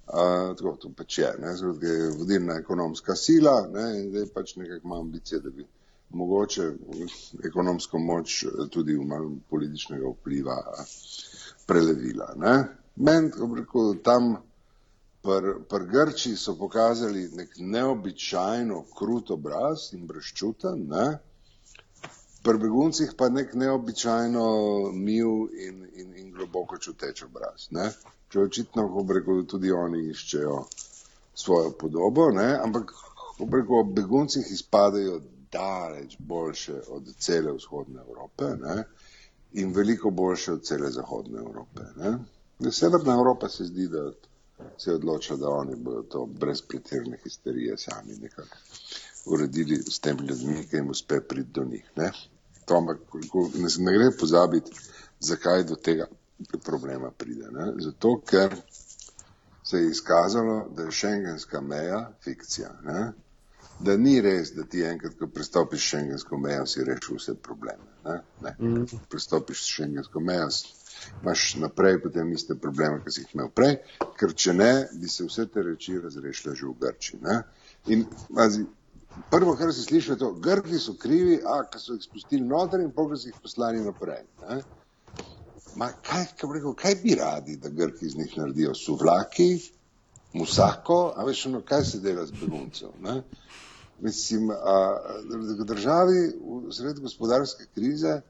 C: Uh, tako to pač je, ne? Zdaj, je vodilna ekonomska sila ne? in zdaj pač nekako ima ambicije, da bi mogoče ekonomsko moč tudi v malo političnega vpliva prelevila. Ne? Men, ko rekel, tam pri pr Grči so pokazali nek neobičajno krut obraz in breščuten, ne? pri beguncih pa nek neobičajno mil in, in, in globoko čuteč obraz. Ne? Če očitno, ko rekel, tudi oni iščejo svojo podobo, ne? ampak ko rekel, beguncih izpadajo daleč boljše od cele vzhodne Evrope ne? in veliko boljše od cele zahodne Evrope. Ne? Severna Evropa se zdi, da se je odločila, da oni bodo to brez pretirne histerije sami nekako uredili s tem ljudmi, ki jim uspe priti do njih. Ne? To, ampak ne, ne gre pozabiti, zakaj do tega problema pride. Ne? Zato, ker se je izkazalo, da je šengenska meja fikcija. Ne? Da ni res, da ti enkrat, ko prestopiš šengensko mejo, si rešil vse probleme. Ne? Ne. Mm. Prestopiš šengensko mejo, imaš naprej potem iste probleme, ki si jih imel prej, ker če ne, bi se vse te reči razrešile že v Grči. Ne? In mazi, prvo, kar se sliši, je to, Grki so krivi, a ki so jih spustili noter in pol, so jih poslali naprej. Ne? Ma kaj, kaj, rekel, kaj bi radi, da Grki iz njih naredijo? Suvlaki, musako, a veš, ono, kaj se dela z beguncev? Ne? Mislim, a, v državi v sred gospodarske krize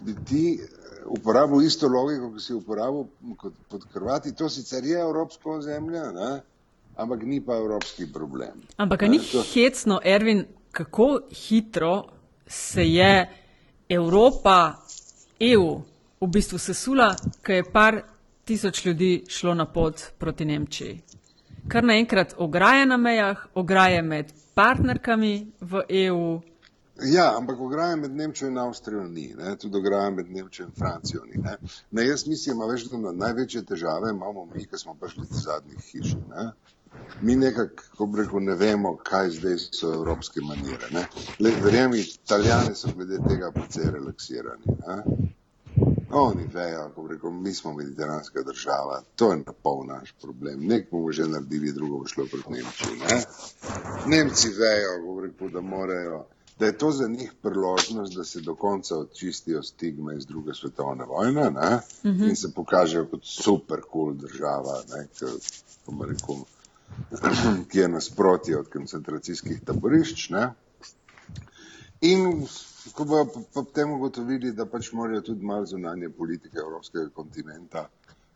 C: bi ti uporabil isto logiko, ki si uporabil kot pod Hrvati. To sicer je evropsko ozemlje, ne? ampak ni pa evropski problem.
A: Ampak ni to... hecno, Ervin, kako hitro se je Evropa, EU v bistvu sesula, ker je par tisoč ljudi šlo na pot proti Nemčiji. Kar naenkrat ograje na mejah, ograje med partnerkami v EU,
C: Ja, ampak ograja med Nemčijo in Avstrijo ni, ne? tudi ograja med Nemčijo in Francijo ni. Ne? Ne, jaz mislim, da na največje težave imamo mi, ki smo prišli iz zadnjih hiš. Ne? Mi nekako, ko rekel, ne vemo, kaj zdaj so evropske manire. Verjemi, italijani so glede tega precej relaksirani. Ne? Oni vejo, ko rekel, mi smo mediteranska država, to je pol naš problem. Nek bomo že naredili, drugo bo šlo proti Nemčiji. Ne? Nemci vejo, ko rekel, da morajo da je to za njih priložnost, da se do konca očistijo stigme iz druge svetovne vojne uh -huh. in se pokažejo kot super kul cool država, ne, k, rekel, ki je nasprotje od koncentracijskih taborišč. Ne. In ko bojo potem ugotovili, da pač morajo tudi malo zunanje politike evropskega kontinenta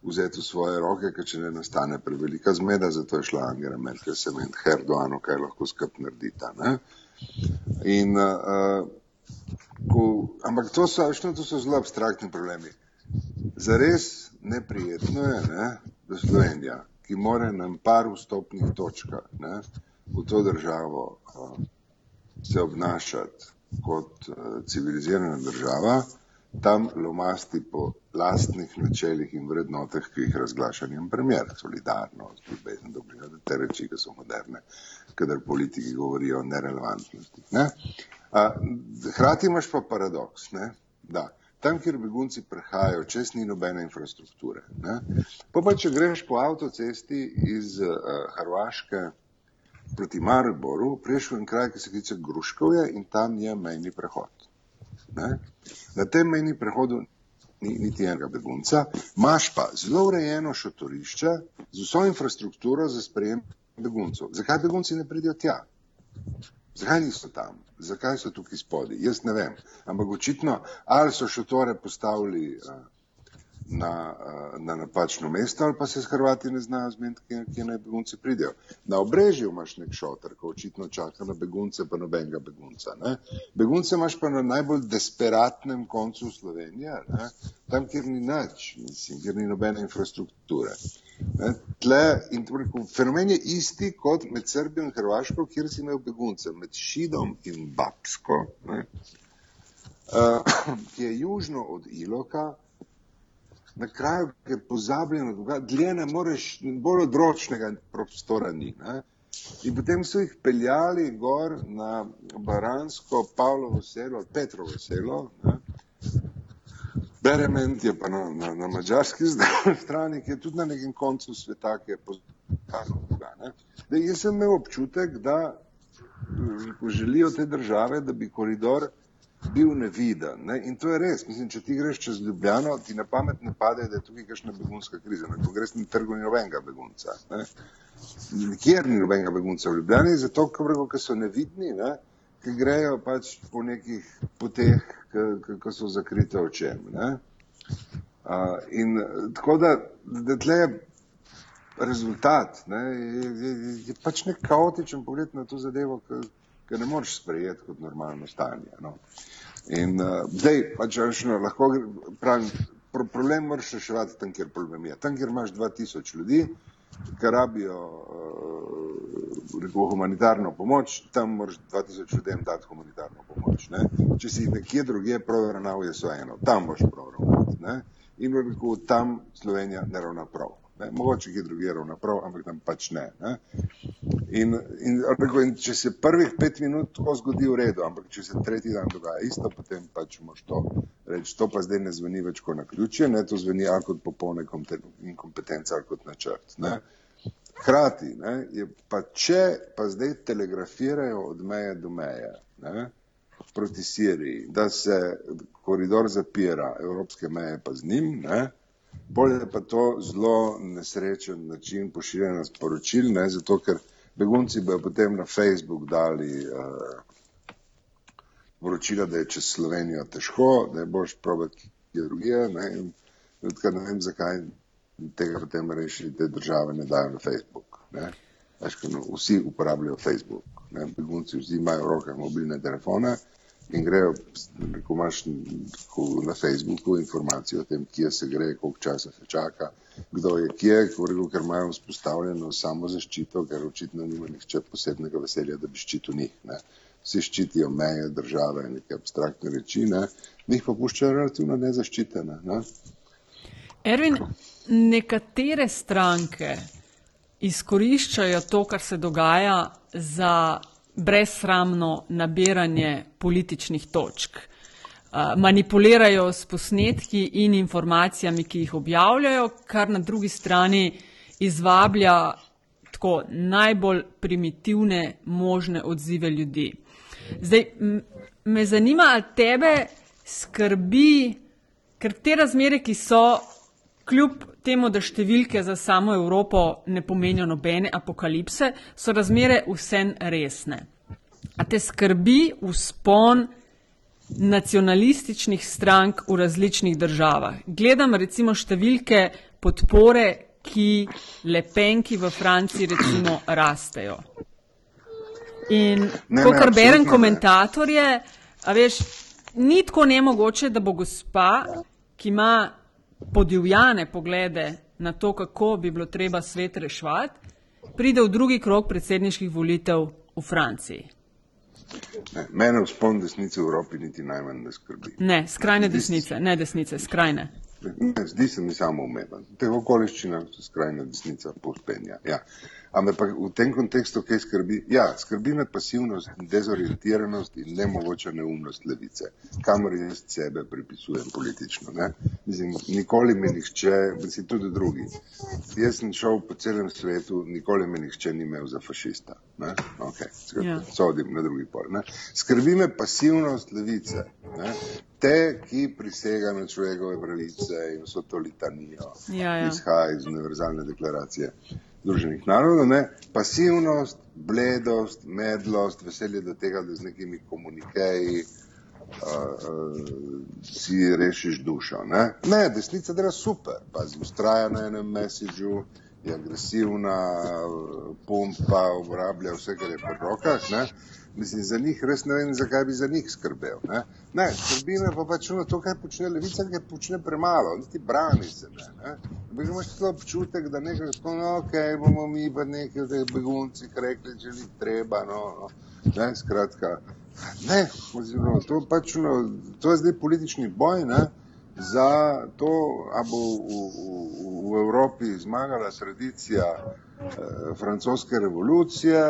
C: vzeti v svoje roke, ker če ne nastane prevelika zmeda, zato je šla Angela Merkel sem in Herdoano, kaj lahko skup naredita. Ne. In, uh, ko, ampak to so, to so zelo abstraktni problemi. Zares neprijetno je, ne, da Slovenija, ki more na par vstopnih točkah ne, v to državo uh, se obnašati kot uh, civilizirana država, tam lomasti po lastnih načelih in vrednotah, ki jih razglaša njen premjer, solidarnost, ljubezen do bližnjega, te reči, ki so moderne, kadar politiki govorijo o nerelevantnosti. Ne? Hrati imaš pa paradoks, ne? da tam, kjer begunci prehajajo, čez ni nobene infrastrukture. Ne? Pa pa če greš po avtocesti iz uh, Hrvaške proti Mariboru, priješ v en kraj, ki se kliče Gruškovje in tam je mejni prehod. Ne? Na tem mejni prehodu ni niti enega begunca, imaš pa zelo urejeno šotorišče z vso infrastrukturo za sprejem beguncev. Zakaj begunci ne pridijo tja? Zakaj niso tam? Zakaj so tukaj spodaj? Jaz ne vem. Ampak očitno, ali so šotore postavili uh, na, uh, na napačno mesto, ali pa se s Hrvati ne znajo zmeniti, kje, kje naj begunci pridejo. Na obrežju imaš nek šotor, ko očitno čaka na begunce, pa nobenega begunca. Ne? Begunce imaš pa na najbolj desperatnem koncu Slovenije, ne? tam, kjer ni nič, mislim, kjer ni nobene infrastrukture. Ne, tle, in rekel, fenomen je isti kot med Srbijo in Hrvaško, kjer si imel begunce, med Šidom in Babsko, ne, uh, ki je južno od Iloka, na kraju, kjer pozabljeno, dlje ne moreš, bolj odročnega prostora ni. Ne. In potem so jih peljali gor na Baransko, Pavlovo selo, Petrovo selo, ne, Berement je pa na, na, na mačarski [LAUGHS] strani, ki je tudi na nekem koncu sveta, ki je poznano. Jaz sem imel občutek, da želijo te države, da bi koridor bil neviden. Ne? In to je res. Mislim, če ti greš čez Ljubljano, ti na pamet ne pade, da je tukaj kakšna begunska kriza. Na kongres ni trgu ni nobenega begunca. Ne? Nikjer ni nobenega begunca v Ljubljani, zato ker so nevidni. Ne? ki grejo pač po nekih poteh, ki so zakrite očem. Uh, in tako da, da tle je rezultat, ne, je, je, je pač nek kaotičen pogled na to zadevo, ki ne moreš sprejeti kot normalno stanje. No. In uh, zdaj, pač no, lahko pravim, pro, problem moraš reševati tam, kjer problem je. Tam, kjer imaš 2000 ljudi, ki rabijo uh, rekel, humanitarno pomoč, tam moraš 2000 ljudem dati humanitarno pomoč. Ne? Če si nekje drugje prav ravnal, je vseeno, tam boš ravnal. In rekel, tam Slovenija ne ravna prav. Ne? Mogoče kje drugje ravna prav, ampak tam pač ne. ne? In, in, rekel, in če se prvih pet minut tako zgodi v redu, ampak če se tretji dan dogaja isto, potem pač moš to reči. To pa zdaj ne zveni več kot na ključje, ne? to zveni ali kot popolne inkompetence ali kot načrt. Ne? Hkrati, ne, je pa če pa zdaj telegrafirajo od meje do meje ne, proti Siriji, da se koridor zapira, evropske meje pa z njim, ne, bolje je pa to zelo nesrečen način pošiljanja sporočil, ne, zato ker begunci bojo potem na Facebook dali uh, poročila, da je čez Slovenijo težko, da je boš probati kje drugje, ne, in ne vem, zakaj tega potem rešili te države ne dajo na Facebook. Ne. Veš, no, vsi uporabljajo Facebook, ne, begunci vsi imajo v rokah mobilne telefone, in grejo, ko imaš na Facebooku informacijo o tem, kje se gre, koliko časa se čaka, kdo je kje, koliko, ker imajo vzpostavljeno samo zaščito, ker očitno nima nihče posebnega veselja, da bi ščitil njih. Ne. Vsi ščitijo meje države in neke abstraktne reči, ne. njih pa puščajo relativno nezaščitene. Ne.
A: Ervin, nekatere stranke izkoriščajo to, kar se dogaja, za brezsramno nabiranje političnih točk. Manipulirajo s posnetki in informacijami, ki jih objavljajo, kar na drugi strani izvablja tako najbolj primitivne možne odzive ljudi. Zdaj, me zanima, ali tebe skrbi, ker te razmere, ki so kljub temu, da številke za samo Evropo ne pomenijo nobene apokalipse, so razmere vsem resne. A te skrbi vzpon nacionalističnih strank v različnih državah? Gledam recimo številke podpore, ki lepenki v Franciji recimo rastejo. In ko kar berem komentatorje, a veš, ni tako nemogoče, da bo gospa, ki ima podivjane poglede na to, kako bi bilo treba svet reševati, pride v drugi krok predsedniških volitev v Franciji.
C: Ne, mene vzpon desnice v Evropi niti najmanj ne skrbi.
A: Ne, skrajne desnice, ne desnice, skrajne.
C: Ne, zdi se mi samo umeven. V teh okoliščinah se skrajna desnica pospenja. Ja. Ampak v tem kontekstu, kaj skrbi? Ja, skrbi me pasivnost, dezorientiranost in nemogoča neumnost levice, kamor jaz sebe pripisujem politično. Ne? Mislim, nikoli me nihče, mislim tudi drugi. Jaz sem šel po celem svetu, nikoli me nihče ni imel za fašista. Ne? Ok, ja. sodim na drugi pol. Ne? Skrbi me pasivnost levice. Ne? Te, ki prisega na človekove pravice in vso to litanijo,
A: ja, ja.
C: izhaja iz univerzalne deklaracije Združenih narodov, ne, pasivnost, bledost, medlost, veselje do tega, da z nekimi komunikeji uh, uh, si rešiš dušo. Ne, ne desnica dela super, pazi, ustraja na enem mesiču, je agresivna, pumpa, uporablja vse, kar je pod rokah. Ne. Mislim, za njih res ne vem, zakaj bi za njih skrbel. Ne, ne skrbi me pa pač to, kaj počne levica, ker počne premalo, niti brani se ne. ne. Bi imaš to občutek, da nekaj tako, no, ok, bomo mi pa nekaj v teh beguncih rekli, če ni treba, no, no. Ne, skratka, ne, oziroma, to pač, no, to je zdaj politični boj, ne, za to, a bo v, v, v Evropi zmagala tradicija eh, francoske revolucije,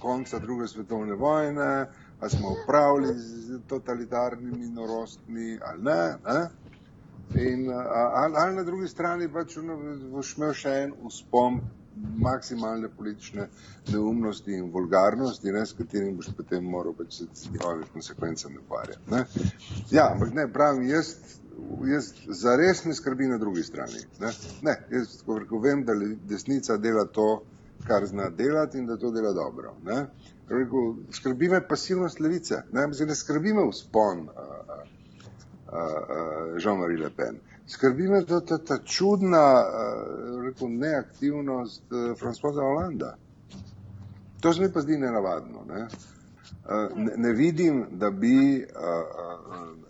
C: konca druge svetovne vojne, ali smo upravili z totalitarnimi norostmi ali ne. ne? In, ali, ali na drugi strani pač boš imel še en uspon maksimalne politične neumnosti in vulgarnosti, ne, s katerim boš potem moral pač se s njihovimi konsekvencami ukvarjati. Ja, ampak ne, pravim, jaz, jaz zares me skrbi na drugi strani. Ne, ne jaz ko vem, da desnica dela to, kar zna delati in da to dela dobro. Ne? Rekel, skrbi me pasivnost levice, ne, ne skrbi me vzpon Jean-Marie Le Pen. Skrbi me ta, ta, ta čudna rekel, neaktivnost Francoza Hollanda. To se mi pa zdi nenavadno. Ne? Ne, ne vidim, da bi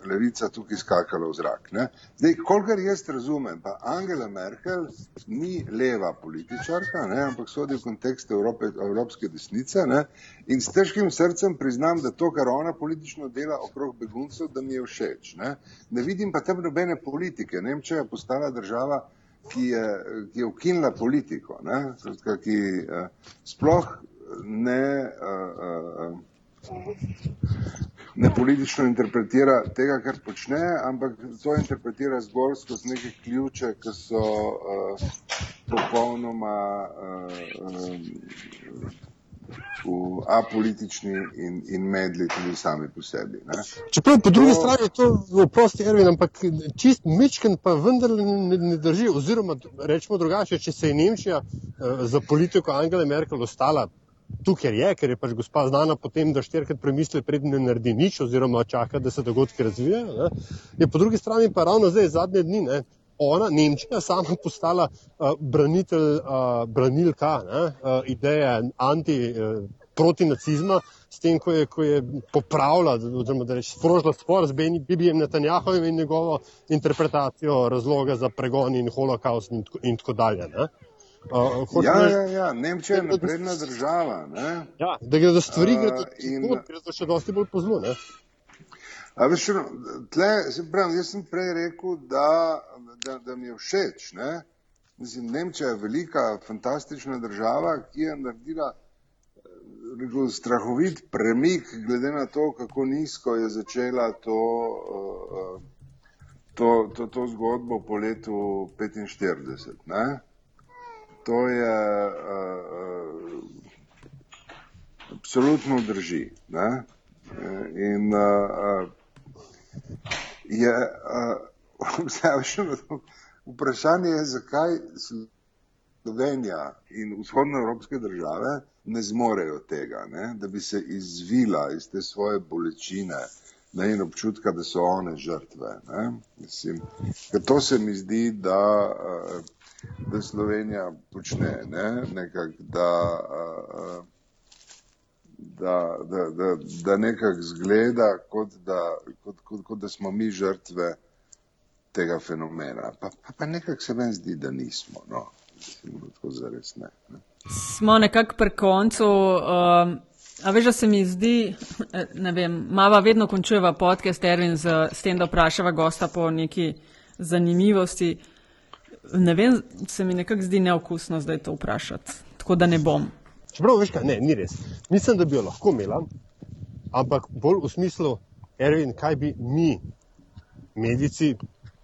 C: levica tukaj skakala v zrak. Ne? Zdaj, kolikor jaz razumem, pa Angela Merkel ni leva političarka, ne? ampak sodi v kontekst Evrope, evropske desnice ne? in s težkim srcem priznam, da to, kar ona politično dela okrog beguncev, da mi je všeč. Ne, ne vidim pa tam nobene politike. Nemčija je postala država, ki je, ki je ukinila politiko, ne? ki uh, sploh ne. Uh, uh, ne politično interpretira tega, kar počne, ampak to interpretira zgolj skozi neke ključe, ki so uh, popolnoma uh, um, apolitični in, in medli tudi sami po sebi. Ne.
B: Čeprav po drugi to... strani je to v prosti Ervin, ampak čist Mičken pa vendar ne, ne drži, oziroma rečemo drugače, če se je Nemčija uh, za politiko Angele Merkel ostala tukaj je, ker je pač gospa znana potem, da štirikrat premisli, predtem ne naredi nič, oziroma čaka, da se dogodki razvijajo. Je po drugi strani pa ravno zdaj, zadnje dni, ne, ona, Nemčija, sama postala uh, branitelj, uh, branilka ne, uh, ideje anti. Uh, Proti nacizma, s tem, ko je, ko je popravila, oziroma da reče, sprožila spor z Bibijem Netanjahovim in njegovo interpretacijo razloga za pregon in holokaust in, in tako dalje. Ne?
C: Uh, ja, ja, ja, Nemčija je napredna država.
B: Ja, da gre za stvari, uh, gre za še dosti bolj pozno.
C: Veš, tle, pravim, jaz sem prej rekel, da, da, da mi je všeč. Ne? Mislim, Nemčija je velika, fantastična država, ki je naredila rekel, strahovit premik, glede na to, kako nizko je začela to, to, to, to zgodbo po letu 1945 to je uh, absolutno drži. Ne? In uh, je [LAUGHS] uh, vprašanje, je, zakaj Slovenija in vzhodnoevropske države ne zmorejo tega, ne? da bi se izvila iz te svoje bolečine ne? in občutka, da so one žrtve. Mislim, to se mi zdi, da da Slovenija počne, ne? nekak, da, da, da, da, da nekako zgleda, kot da, kot, kot, kot da smo mi žrtve tega fenomena. Pa, pa, pa nekako se meni zdi, da nismo. No. Tako zares ne. ne.
A: Smo nekako pri koncu. Um... A veš, da se mi zdi, ne vem, mava vedno končujeva podcast Erwin z, s tem, da vprašava gosta po neki zanimivosti ne vem, se mi nekako zdi neokusno zdaj to vprašati. Tako da ne bom.
B: Čeprav veš, kaj, ne, ni res. Mislim, da bi jo lahko imela, ampak bolj v smislu, Erwin, kaj bi mi, medici,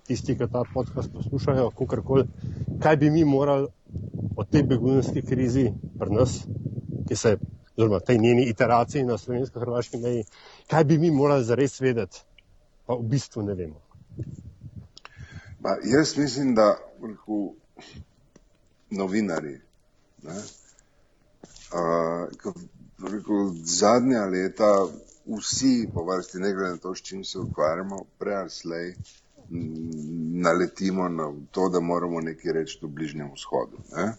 B: tisti, ki ta podcast poslušajo, kakorkoli, kaj bi mi morali o tej begunski krizi pri nas, ki se, oziroma tej njeni iteraciji na slovensko-hrvaški meji, kaj bi mi morali zares vedeti, pa v bistvu ne vemo.
C: Pa jaz mislim, da rekel, novinari. Ne? Uh, rekel, zadnja leta vsi po vrsti, ne glede na to, s čim se ukvarjamo, prej ali slej naletimo na to, da moramo nekaj reči o Bližnjem vzhodu. Ne?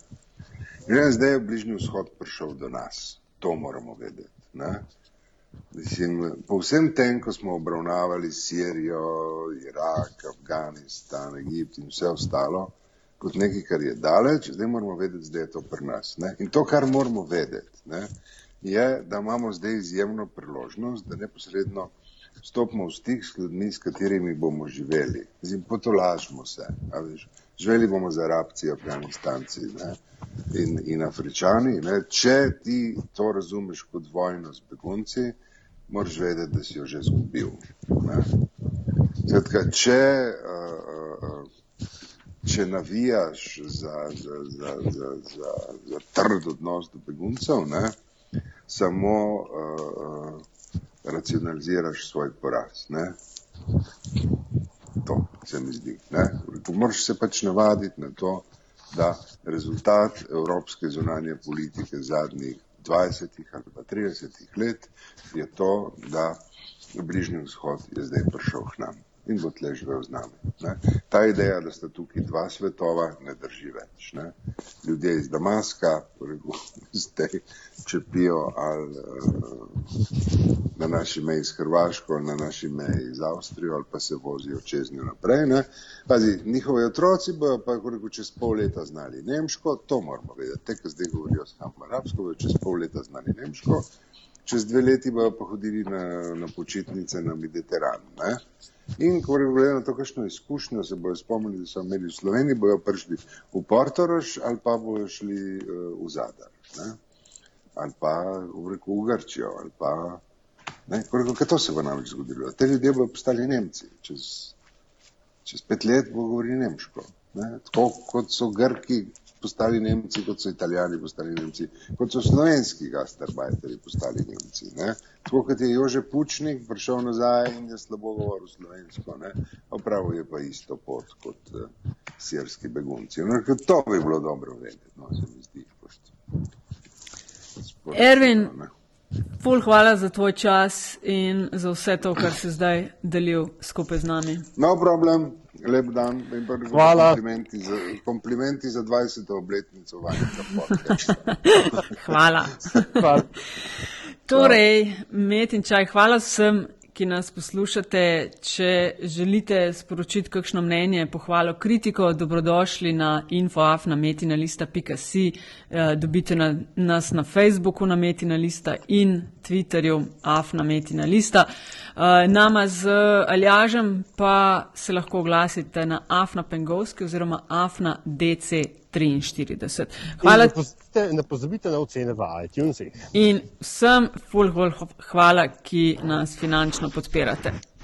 C: Že zdaj je Bližnji vzhod prišel do nas, to moramo vedeti. Ne? Mislim, po vsem tem, ko smo obravnavali Sirijo, Irak, Afganistan, Egipt in vse ostalo, kot nekaj, kar je daleč, zdaj moramo vedeti, da je to pri nas. Ne? In to, kar moramo vedeti, ne, je, da imamo zdaj izjemno priložnost, da neposredno stopimo v stik s ljudmi, s katerimi bomo živeli. Zdaj, potolažimo se. Živeli bomo z Arabci, Afganistanci ne? In, in Afričani. Ne? Če ti to razumeš kot vojno z begunci, moraš vedeti, da si jo že zgubil. Zatka, če, če navijaš za, za, za, za, za, za trd odnos do beguncev, ne? samo uh, racionaliziraš svoj poraz. Ne? To se mi zdi. Moraš se pač navaditi na to, da rezultat evropske zunanje politike zadnjih 20 ali pa 30 let je to, da Bližnji vzhod je zdaj prišel k nam in bo tle živel z nami. Ne? Ta ideja, da sta tukaj dva svetova, ne drži več. Ne? Ljudje iz Damaska, zdaj čepijo ali na naši meji s Hrvaško, ali na naši meji z Avstrijo, ali pa se vozijo čez njo naprej. Ne? Pazi, njihovi otroci bojo pa, rekel, čez pol leta znali nemško, to moramo vedeti. Te, ki zdaj govorijo samo arabsko, bojo čez pol leta znali nemško, čez dve leti bojo pa hodili na, na počitnice na Mediteran. Ne? In ko bodo gledali na to, kakšno izkušnjo se bodo spomnili, da so imeli v Sloveniji, bodo prišli v Portorož ali pa bodo šli uh, v Zadar. Ne? Ali pa v reku v Grčijo. Ali pa, kaj to se bo namreč zgodilo? Te ljudje bodo postali Nemci. Čez, čez pet let bo govorili nemško. Ne? Tako kot so Grki postali Nemci, kot so Italijani postali Nemci, kot so slovenski gastarbajteri postali Nemci. Ne? Tako kot je Jože Pučnik prišel nazaj in je slabo govoril slovensko, opravil je pa isto pot kot uh, sirski begunci. No, to bi bilo dobro vedeti, no, se mi zdi.
A: Ervin, ful hvala za tvoj čas in za vse to, kar si zdaj delil skupaj z nami.
C: No problem. Lep dan in. Komplimenti za, komplimenti za 20. obletnico vanjega podcasta. [LAUGHS]
A: Hvala.
B: Hvala.
A: Torej, met in čaj, hvala vsem, ki nas poslušate. Če želite sporočiti kakšno mnenje, pohvalo, kritiko, dobrodošli na infoafnametinalista.si, eh, dobite na, nas na Facebooku na metinalista in Twitterju afnametinalista. Eh, nama z Aljažem pa se lahko oglasite na afna pengovski oziroma afna DC 43. Hvala.
B: In ne pozabite, ne pozabite na ocene v iTunesih.
A: In vsem ful hvala, ki nas finančno podpirate.